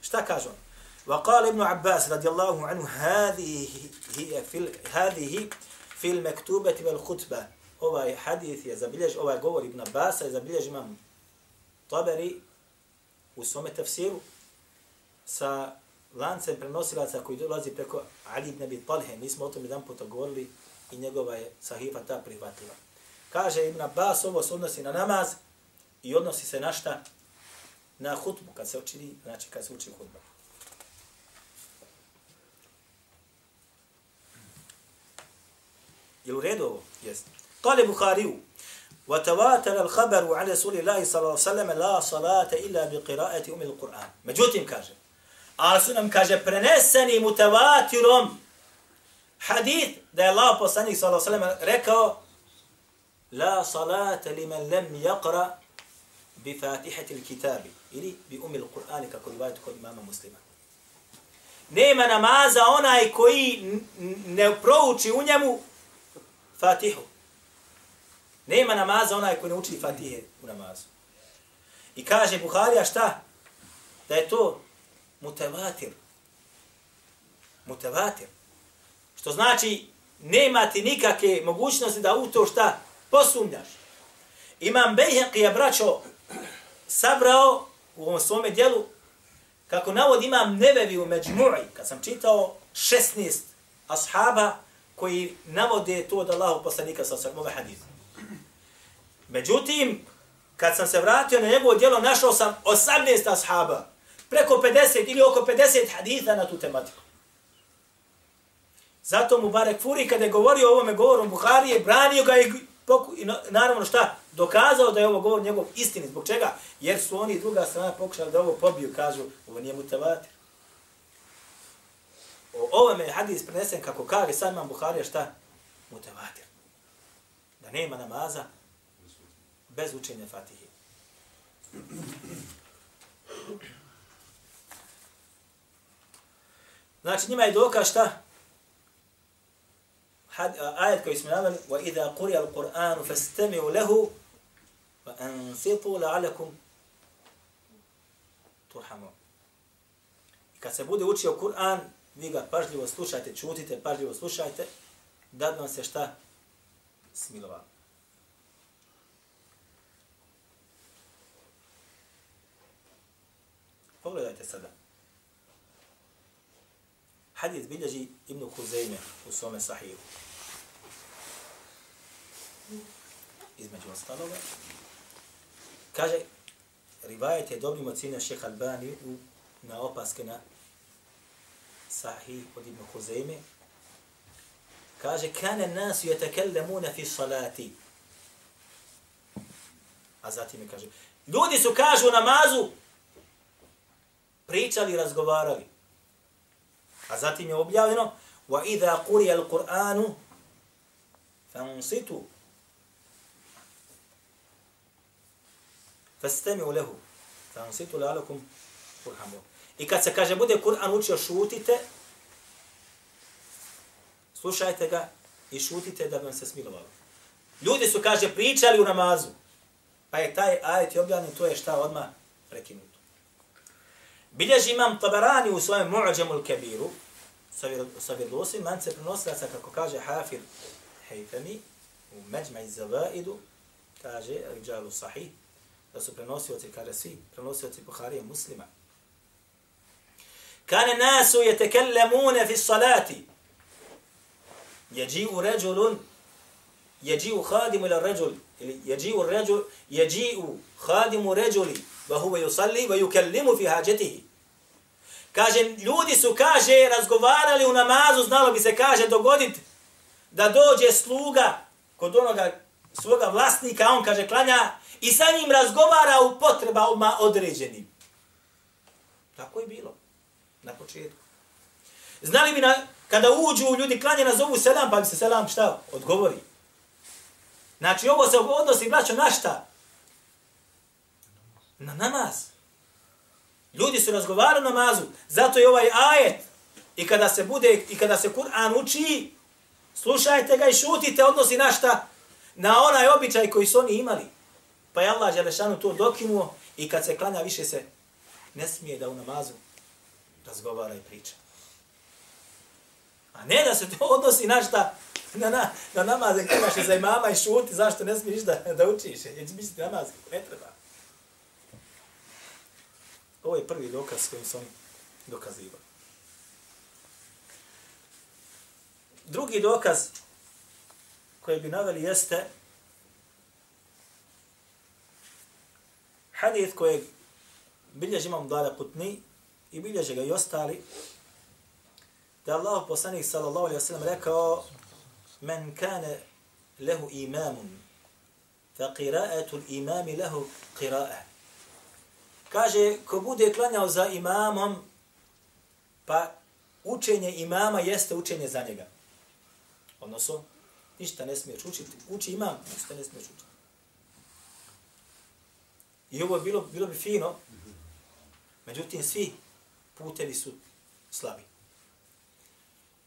Šta kaže on? وقال ابن عباس رضي الله عنه هذه هي في هذه في المكتوبة والخطبة ovaj hadith je zabiljež, ovaj govor Ibn Abbas je zabiljež imam Taberi u svome tafsiru sa lancem prenosilaca koji dolazi preko Ali ibn Abi Talhe. Mi smo o tom jedan puta govorili i njegova je sahifa ta prihvatila. Kaže Ibn Abbas, ovo se odnosi na namaz i odnosi se na šta? Na hutbu, kad se učini, znači kad se uči hutba. Je u redu ovo? Jeste. Kale Bukhariju, وتواتر الخبر عن رسول الله صلى الله عليه وسلم لا صلاة إلا بقراءة أم القرآن. Međutim, kaže, ali su nam, kaže, preneseni mutavatirom hadith da je Allah poslanik sallallahu alejhi ve sellem rekao la salata liman lam yaqra bi fatihati al-kitab ili bi umil Kur'an kako rivayet kod imama Muslima. Nema namaza onaj koji ne prouči u njemu Fatihu. Nema namaza onaj koji ne uči Fatihe u namazu. I kaže Buharija šta? Da je to mutevatir. Mutevatir. Što znači, nema ti nikakve mogućnosti da u to šta posumnjaš. Imam Bejheq je, braćo, sabrao u ovom svome dijelu, kako navod imam nevevi u Međmu'i, kad sam čitao 16 ashaba koji navode to od Allahu poslanika sa svog hadisa. Međutim, kad sam se vratio na njegovo dijelo, našao sam 18 ashaba, preko 50 ili oko 50 haditha na tu tematiku. Zato mu Barek Furi, kada je govorio o ovome govoru Buharije, branio ga i poku, i na- naravno šta, dokazao da je ovo govor njegov istini. Zbog čega? Jer su oni druga strana pokušali da ovo pobiju, kažu, ovo nije mutavatir. O ovome je hadis prenesen kako kaže sad imam Buharija šta? Mutavatir. Da nema namaza bez učenja Fatihe. Znači njima je dokaz šta? Ajet koji smo naveli وَإِذَا قُرِيَ الْقُرْآنُ فَاسْتَمِعُوا لَهُ وَأَنْصِتُوا لَعَلَكُمْ تُرْحَمُونَ I kad se bude učio Kur'an, vi ga pažljivo slušajte, čutite, pažljivo slušajte, da bi vam se šta smilovalo. Pogledajte sada. Hadis bilježi Ibn Huzeyme u svome sahihu. između ostaloga. Kaže, rivajet je dobrim ocjenio šeha Albani u, na opaske na sahih od Ibn Huzeme. Kaže, kane nasu ju etekellemuna fi salati. A zatim je kaže, ljudi su kažu namazu, pričali, razgovarali. A zatim je objavljeno, wa idha kurija al-Qur'anu, fa Fastemi lehu. Fansitu lalakum kurhamu. I kad se kaže bude Kur'an učio, šutite, slušajte ga i šutite da vam se smilovalo. Ljudi su, kaže, pričali u namazu. Pa je taj ajet objavljen, to je šta odma prekinuto. Bilježi imam Tabarani u svojem Mu'ađamu kebiru sa vjerovosim lance prenosilaca, kako kaže Hafir Hejtani, u Međma i Zavaidu, kaže, Rijalu Sahih, da su prenosioci, kaže svi, prenosioci Buharije muslima. Kane nasu je tekellemune fi salati, jeđi'u ređulun, jeđi'u hadimu ila ređul, ili jeđi'u ređul, jeđi'u hadimu ređuli, va huve yusalli, va yukellimu fi hađetihi. Kaže, ljudi su, kaže, razgovarali u namazu, znalo bi se, kaže, dogodit da dođe sluga kod onoga svoga vlasnika, on, kaže, klanja i sa njim razgovara u potrebama određenim. Tako je bilo na početku. Znali bi, na, kada uđu ljudi klanje, nazovu selam, pa bi se selam šta odgovori. Znači, ovo se odnosi, braćo, na šta? Na namaz. Ljudi su razgovarali na namazu, zato je ovaj ajet. I kada se bude i kada se Kur'an uči, slušajte ga i šutite, odnosi na šta? Na onaj običaj koji su oni imali. Pa je Allah Želešanu to dokinuo i kad se klanja više se ne smije da u namazu razgovara i priča. A ne da se to odnosi na šta? Na, na, na namaze klanjaš za imama i šuti, zašto ne smiješ da, da učiš? Jer će misliti namaz, ne treba. Ovo je prvi dokaz s kojim su oni dokazivali. Drugi dokaz koji bi naveli jeste hadith kojeg bilježi imam Dala Kutni i bilježi ga i ostali, da je Allah poslanik sallallahu alaihi wasallam rekao men kane lehu imamun fa qira'atu imami lehu qira'a. Kaže, ko bude klanjao za imamom, pa učenje imama jeste učenje za njega. Odnosno, ništa ne smiješ učiti. Uči imam, ništa ne smiješ učiti. I ovo je bilo, bilo bi fino, međutim, svi putevi su slabi.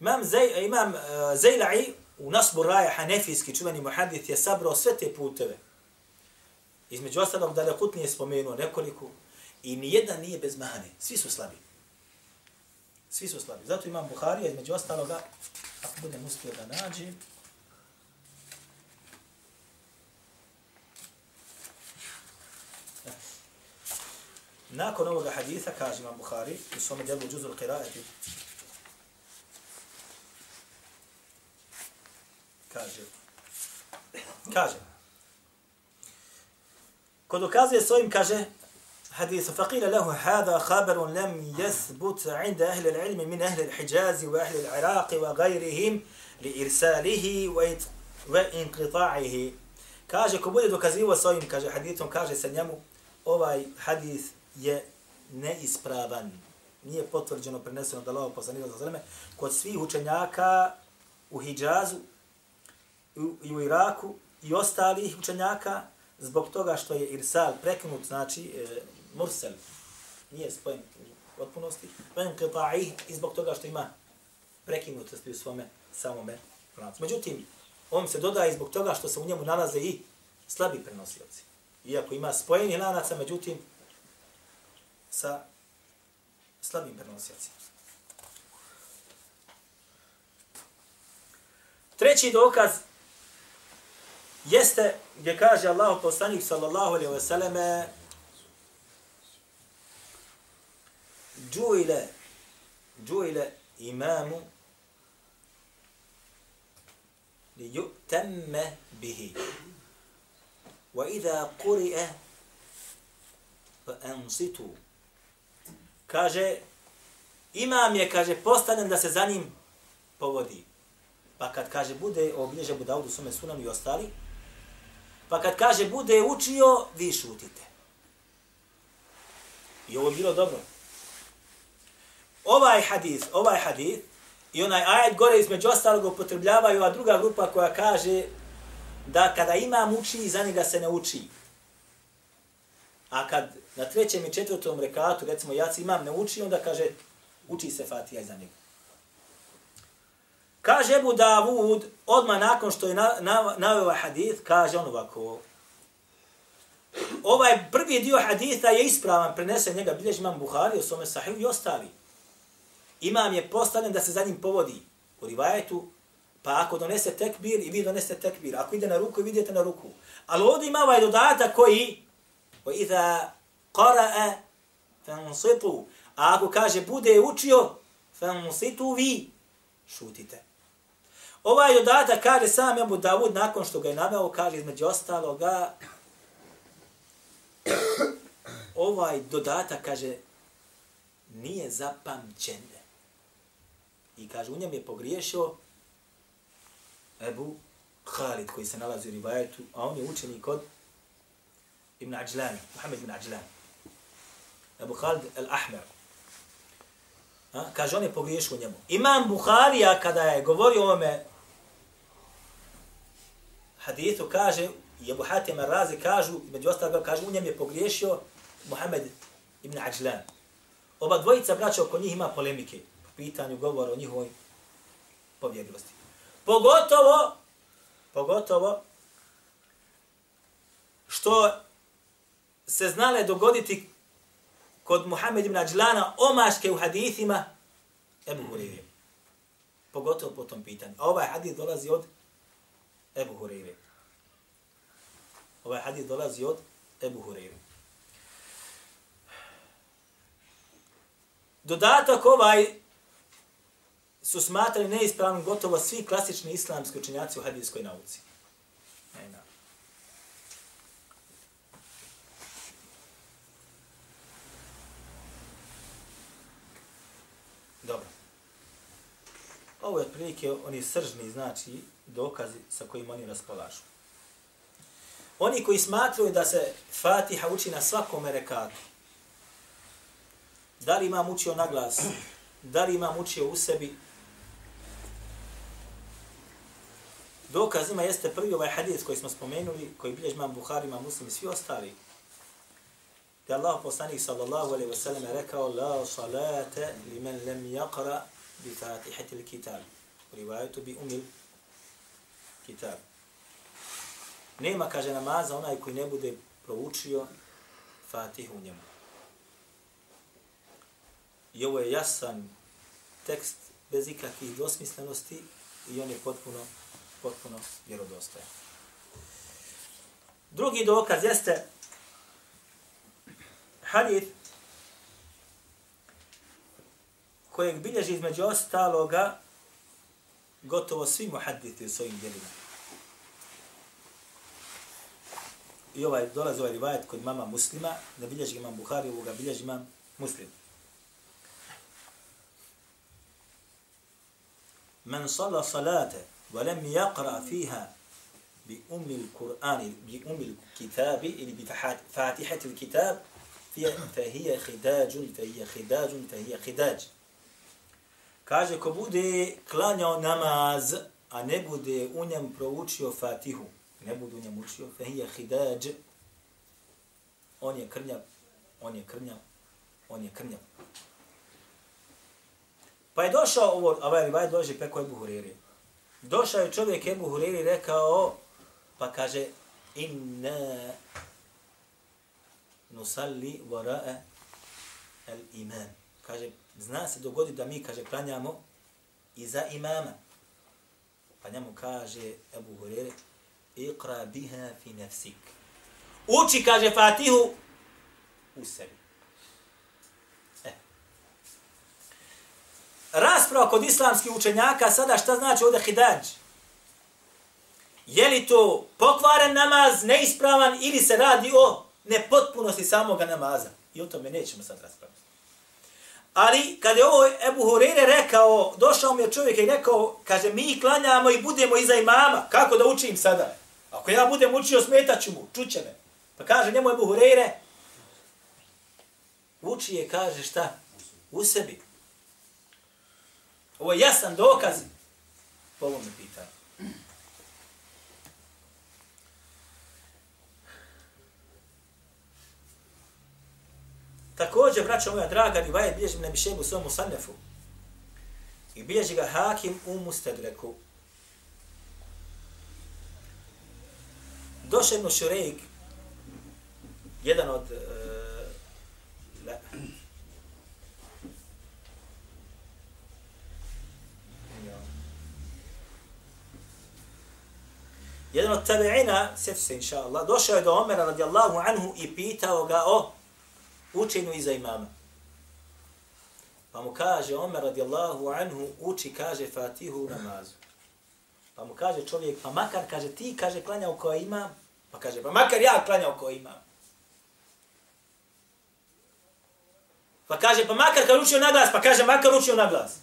Imam, Zaj, imam eh, uh, Zajla'i u Nasbu Raja Hanefijski čuveni muhadith je sabrao sve te puteve. Između ostalog da Lekut nije spomenuo nekoliko i nijedan nije bez mahane. Svi su slabi. Svi su slabi. Zato imam Buharija između ostaloga, ako budem uspio da nađem, Nakon ovoga haditha, kaže imam Buhari, u svome djelu džuzul qiraati, kaže, kaže, ko dokazuje s ovim, kaže, حديث فقيل له هذا خبر لم يثبت عند أهل العلم من أهل الحجاز وأهل العراق وغيرهم لإرساله bude dokazivo s ovim, kaže, hadithom, kaže se njemu, ovaj hadith je neispravan. Nije potvrđeno, preneseno da lavo poslanika za zreme. Kod svih učenjaka u Hidžazu i u Iraku i ostalih učenjaka, zbog toga što je irsal prekinut, znači e, mursel, nije spojen u potpunosti, ven qita'i i zbog toga što ima prekinutosti u svome samome lancu. Međutim, on se dodaje zbog toga što se u njemu nalaze i slabi prenosioci. Iako ima spojeni lanaca, međutim, sa slabim prenosiocima. Treći dokaz jeste gdje kaže Allah poslanik sallallahu alaihi wa sallame džuile džuile imamu li yu'tamma bihi wa idha quri'e fa ansitu kaže imam je kaže postavljen da se za njim povodi pa kad kaže bude obilježe Budaudu sume sunanu i ostali Pa kad kaže bude učio, vi šutite. I ovo je bilo dobro. Ovaj hadis, ovaj hadis i onaj ajet gore između ostalog upotrebljavaju a druga grupa koja kaže da kada imam uči, za njega se ne uči. A kad na trećem i četvrtom rekatu, recimo ja imam ne uči, onda kaže uči se Fatija iza njega. Kaže Ebu Davud, odmah nakon što je naveo ovaj hadith, kaže on ovako, ovaj prvi dio haditha je ispravan, prenese njega, bilješ imam Buhari, u svome sahiju i ostali. Imam je postavljen da se za njim povodi u rivajetu, pa ako donese tekbir i vi donese tekbir, ako ide na ruku i vidite na ruku. Ali ovdje ima ovaj dodatak koji, o iza qara'a fansitu, a ako kaže bude učio, fansitu vi, šutite. Ovaj dodatak kaže sam Abu Davud nakon što ga je naveo, kaže između ostaloga, ovaj dodatak kaže nije zapamćen. I kaže u njem je pogriješio Ebu Khalid koji se nalazi u rivajetu, a on je učenik od Ibn Ajlan, Muhammed ibn Ajlan. Ebu Khalid al-Ahmer. Kaže, on je pogriješio njemu. Imam Buharija, kada je govorio o ovome hadithu kaže, i Abu Hatim al-Razi kažu, među ostalog kaže, u njem je pogriješio Muhammed ibn Ajlan. Oba dvojica braća oko njih ima polemike po pitanju govora o njihovoj povjedljivosti. Pogotovo, pogotovo, što se znale dogoditi kod Muhammed ibn Ajlana omaške u hadithima Ebu Hureyre. Pogotovo po tom pitanju. A ovaj hadith dolazi od Ebu Hureyre. Ovaj hadith dolazi od Ebu Hureyre. Dodatak ovaj su smatrali neispravnim gotovo svi klasični islamski učenjaci u hadijskoj nauci. Ne, ne. Ovo je otprilike oni sržni, znači, dokazi sa kojim oni raspolažu. Oni koji smatruju da se Fatiha uči na svakom rekatu, da li imam učio na glas, da li imam učio u sebi, dokaz ima jeste prvi ovaj hadis koji smo spomenuli, koji bilježi imam Buhari, imam Muslim i svi ostali. Da Allah poslanik sallallahu alaihi wa sallam rekao La salate li men lem yaqra bi fatihati li kitab. U bi umil kitab. Nema, kaže, namaza onaj koji ne bude proučio Fatihu u njemu. I ovo je jasan tekst bez ikakvih dosmislenosti i on je potpuno, potpuno vjerodostojan. Drugi dokaz jeste hadith kojeg bilježi između ostaloga gotovo svi muhaditi u svojim djelima. I ovaj dolazi ovaj rivajet kod mama muslima, ne bilježi imam Buhari, ovoga bilježi imam muslim. Men sala salate, wa lem yaqra fiha bi umil Kur'an, bi umil kitabi, ili bi fatihati il kitab, fahije Kaže, ko bude klanjao namaz, a ne bude u njem proučio fatihu, ne bude u njem učio, fehija hidađ, on je krnjav, on je krnjav, on je krnjav. Pa je došao ovo, ovaj rivaj dođe preko Ebu Huriri. Došao je čovjek Ebu Huriri rekao, pa kaže, inna nusalli vara'a al imam. Kaže, zna se dogodi da mi, kaže, klanjamo iza imama. Pa njemu kaže Ebu Hurere, iqra biha fi nafsik. Uči, kaže Fatihu, u sebi. E. rasprava kod islamskih učenjaka sada šta znači ovdje hidađ? Je li to pokvaren namaz, neispravan ili se radi o nepotpunosti samoga namaza? I o tome nećemo sad raspraviti. Ali kad je ovo Ebu Hurere rekao, došao mi je čovjek i rekao, kaže, mi klanjamo i budemo iza imama. Kako da učim sada? Ako ja budem učio, smetaću mu, čuće me. Pa kaže njemu Ebu Hurere, uči je, kaže šta? U sebi. Ovo je jasan dokaz po ovom pitanju. Također, braćo moja draga, Rivajet bilježi na Mišebu svom Musannefu. I bilježi ga Hakim u Mustadreku. Došao je Šurejk, jedan od uh, la, Jedan od tabi'ina, sjeti se inša Allah, došao je do Omera radijallahu anhu i pitao ga o učenju iza imama. Pa mu kaže Omer radijallahu anhu, uči, kaže Fatihu u namazu. Pa mu kaže čovjek, pa makar, kaže, ti, kaže, klanjao koja imam. Pa kaže, pa makar ja klanjao koja imam. Pa kaže, pa makar kad učio na glas, pa kaže, makar učio na glas.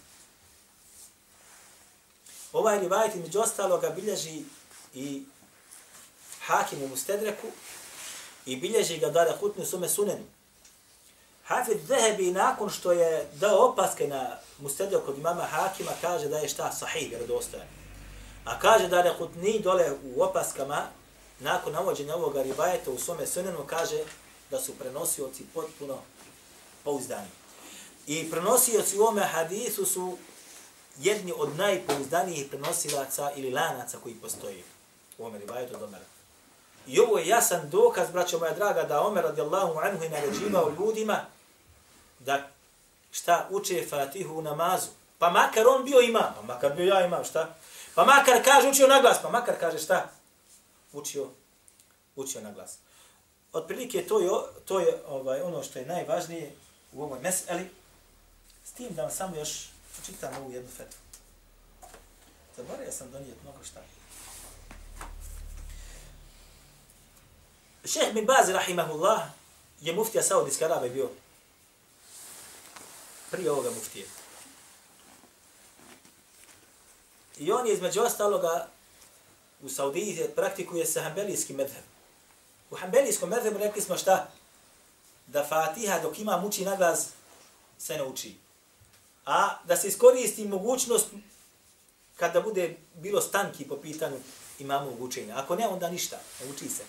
Ovaj rivajt, među ostaloga, bilježi i Hakim u Mustedreku i bilježi ga Dara Hutni u sume sunenu. Hafid Zehebi nakon što je dao opaske na Mustedreku kod imama Hakima kaže da je šta sahih, vjerodostojan. A kaže da je ni dole u opaskama nakon navođenja ovog ribajeta u sume sunenu kaže da su prenosioci potpuno pouzdani. I prenosioci u ome hadisu su jedni od najpouzdanijih prenosilaca ili lanaca koji postoji u Omer Ibajetu od Omera. I ovo je jasan dokaz, braćo moja draga, da Omer radijallahu anhu je naređivao ljudima da šta uče Fatihu u namazu. Pa makar on bio imam, pa makar bio ja imam, šta? Pa makar kaže učio na glas, pa makar kaže šta? Učio, učio na glas. Otprilike to je, to je ovaj, ono što je najvažnije u ovoj meseli. S tim da vam samo još čitam ovu jednu fetvu. Zaboravio sam donijeti mnogo šta. Šeh bin Baz, rahimahullah, je muftija Saudijske Arabe bio prije ovoga muftije. I on je između ostaloga u Saudiji praktikuje se hambelijski medheb. U hambelijskom medhebu rekli smo šta? Da Fatiha dok ima muči naglas se ne uči. A da se iskoristi mogućnost kada bude bilo stanki po pitanju imamo učenja. Ako ne, onda ništa, ne uči se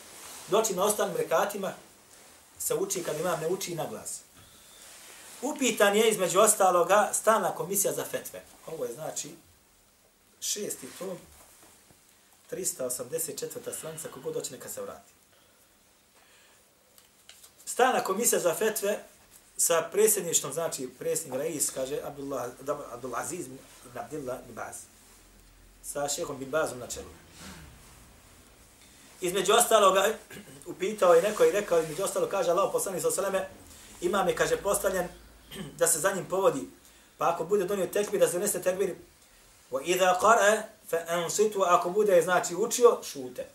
doći na ostalim rekatima se uči kad imam ne uči na glas. Upitan je između ostaloga stalna komisija za fetve. Ovo je znači šesti tom, 384. stranica, kogod doći neka se vrati. Stalna komisija za fetve sa predsjedništvom, znači predsjednik Reis, kaže Abdullah, Abdullah Aziz ibn Abdullah ibn Baz. Sa šehom bin Bazom na čelu. Između ostaloga, upitao je neko i rekao, između ostalo kaže Allah poslanik sa sveme, imam je, kaže, postavljen da se za njim povodi. Pa ako bude donio tekbir, da se donese tekbir, wa idha qara fa ansitu ako bude znači učio šute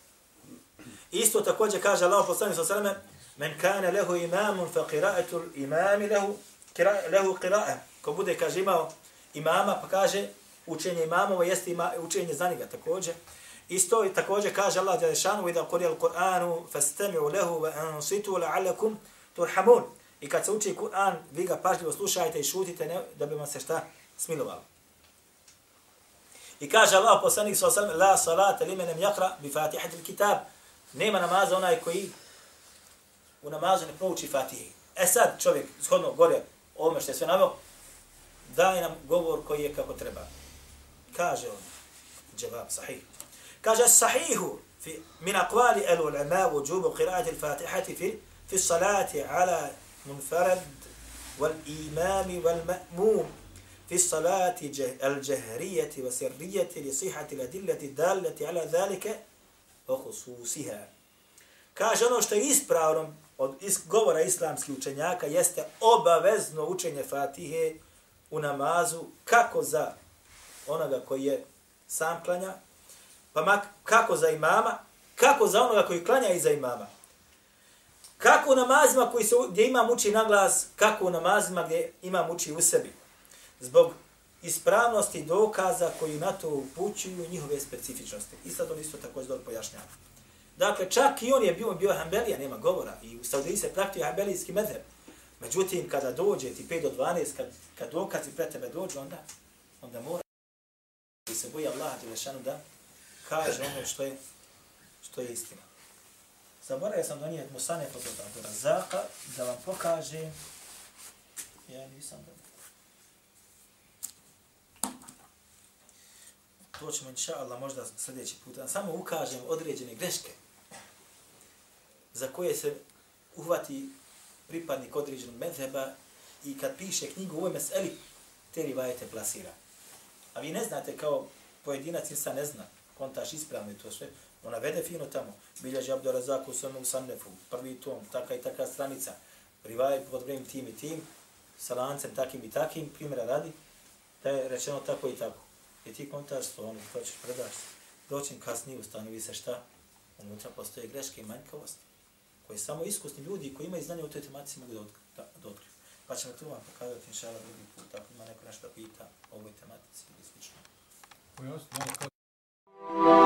isto takođe kaže Allah poslanik sallallahu alejhi ve selleme: men kana lahu imamun fa qira'atu al-imam lahu qira'a lahu qira'a ko bude kaže imao imama pa kaže učenje imamova jeste ima učenje za njega takođe Isto i također kaže Allah dželle šanu: da kuri al-Qur'anu fastami'u lahu wa ansitu la'allakum turhamun. I kad se uči Kur'an, vi ga pažljivo slušajte i šutite ne, da bi vam se šta smilovalo. I kaže Allah poslanik sa osam, la salata li menem jakra bi fatihati kitab. Nema namaza onaj koji u namazu ne prouči fatihi. E sad čovjek, shodno gore, ovome što je sve navio, daje nam govor koji je kako treba. Kaže on, džavab sahih. Kaže sahihu fi min aqwali al-ulama wujubu qira'ati al-fatihati fi fi salati ala munfarad wal imam wal ma'mum في الصلاة الجهرية وسرية لصحة الأدلة الدالة على ذلك وخصوصها. Kaže ono što je ispravno od is govora islamskih učenjaka jeste obavezno učenje Fatihe u namazu kako za onoga koji je sam klanja, pa mak, kako za imama, kako za onoga koji klanja i za imama. Kako u namazima koji se, gdje imam uči na glas, kako u namazima gdje imam uči u sebi zbog ispravnosti dokaza koji na to upućuju njihove specifičnosti. I sad on isto tako dobro pojašnjava. Dakle, čak i on je bio, bio Hanbelija, nema govora. I u Saudiji se praktio Hanbelijski medheb. Međutim, kada dođe ti 5 do 12, kad, kad dokazi pre tebe dođu, onda, onda mora i se boji Allah Đelešanu da kaže ono što je, što je istina. Zaboravio sam donijeti Musane od Abdurazaka da vam pokažem. Ja nisam da to ćemo inša Allah možda sljedeći put, samo ukažem određene greške za koje se uhvati pripadnik određenog medheba i kad piše knjigu u ovoj meseli, te rivajete plasira. A vi ne znate kao pojedinac ili ne zna, kontaš ispravno i to sve, ona vede fino tamo, bilježi Abdurazak u svome Sannefu, prvi tom, taka i taka stranica, rivaj pod vremim tim i tim, sa lancem takim i takim, primjera radi, da je rečeno tako i tako. I ti kontaš to, ono, to ćeš predaš. Doćim kasnije, ustanovi se šta? Unutra postoje greške i manjkavosti koje samo iskusni ljudi koji imaju znanje o toj tematici mogu da, da otkriju. Pa ćemo tu vam pokazati, inšala, drugi put, ako ima neko nešto pita o ovoj tematici ili slično. Pojasni, ono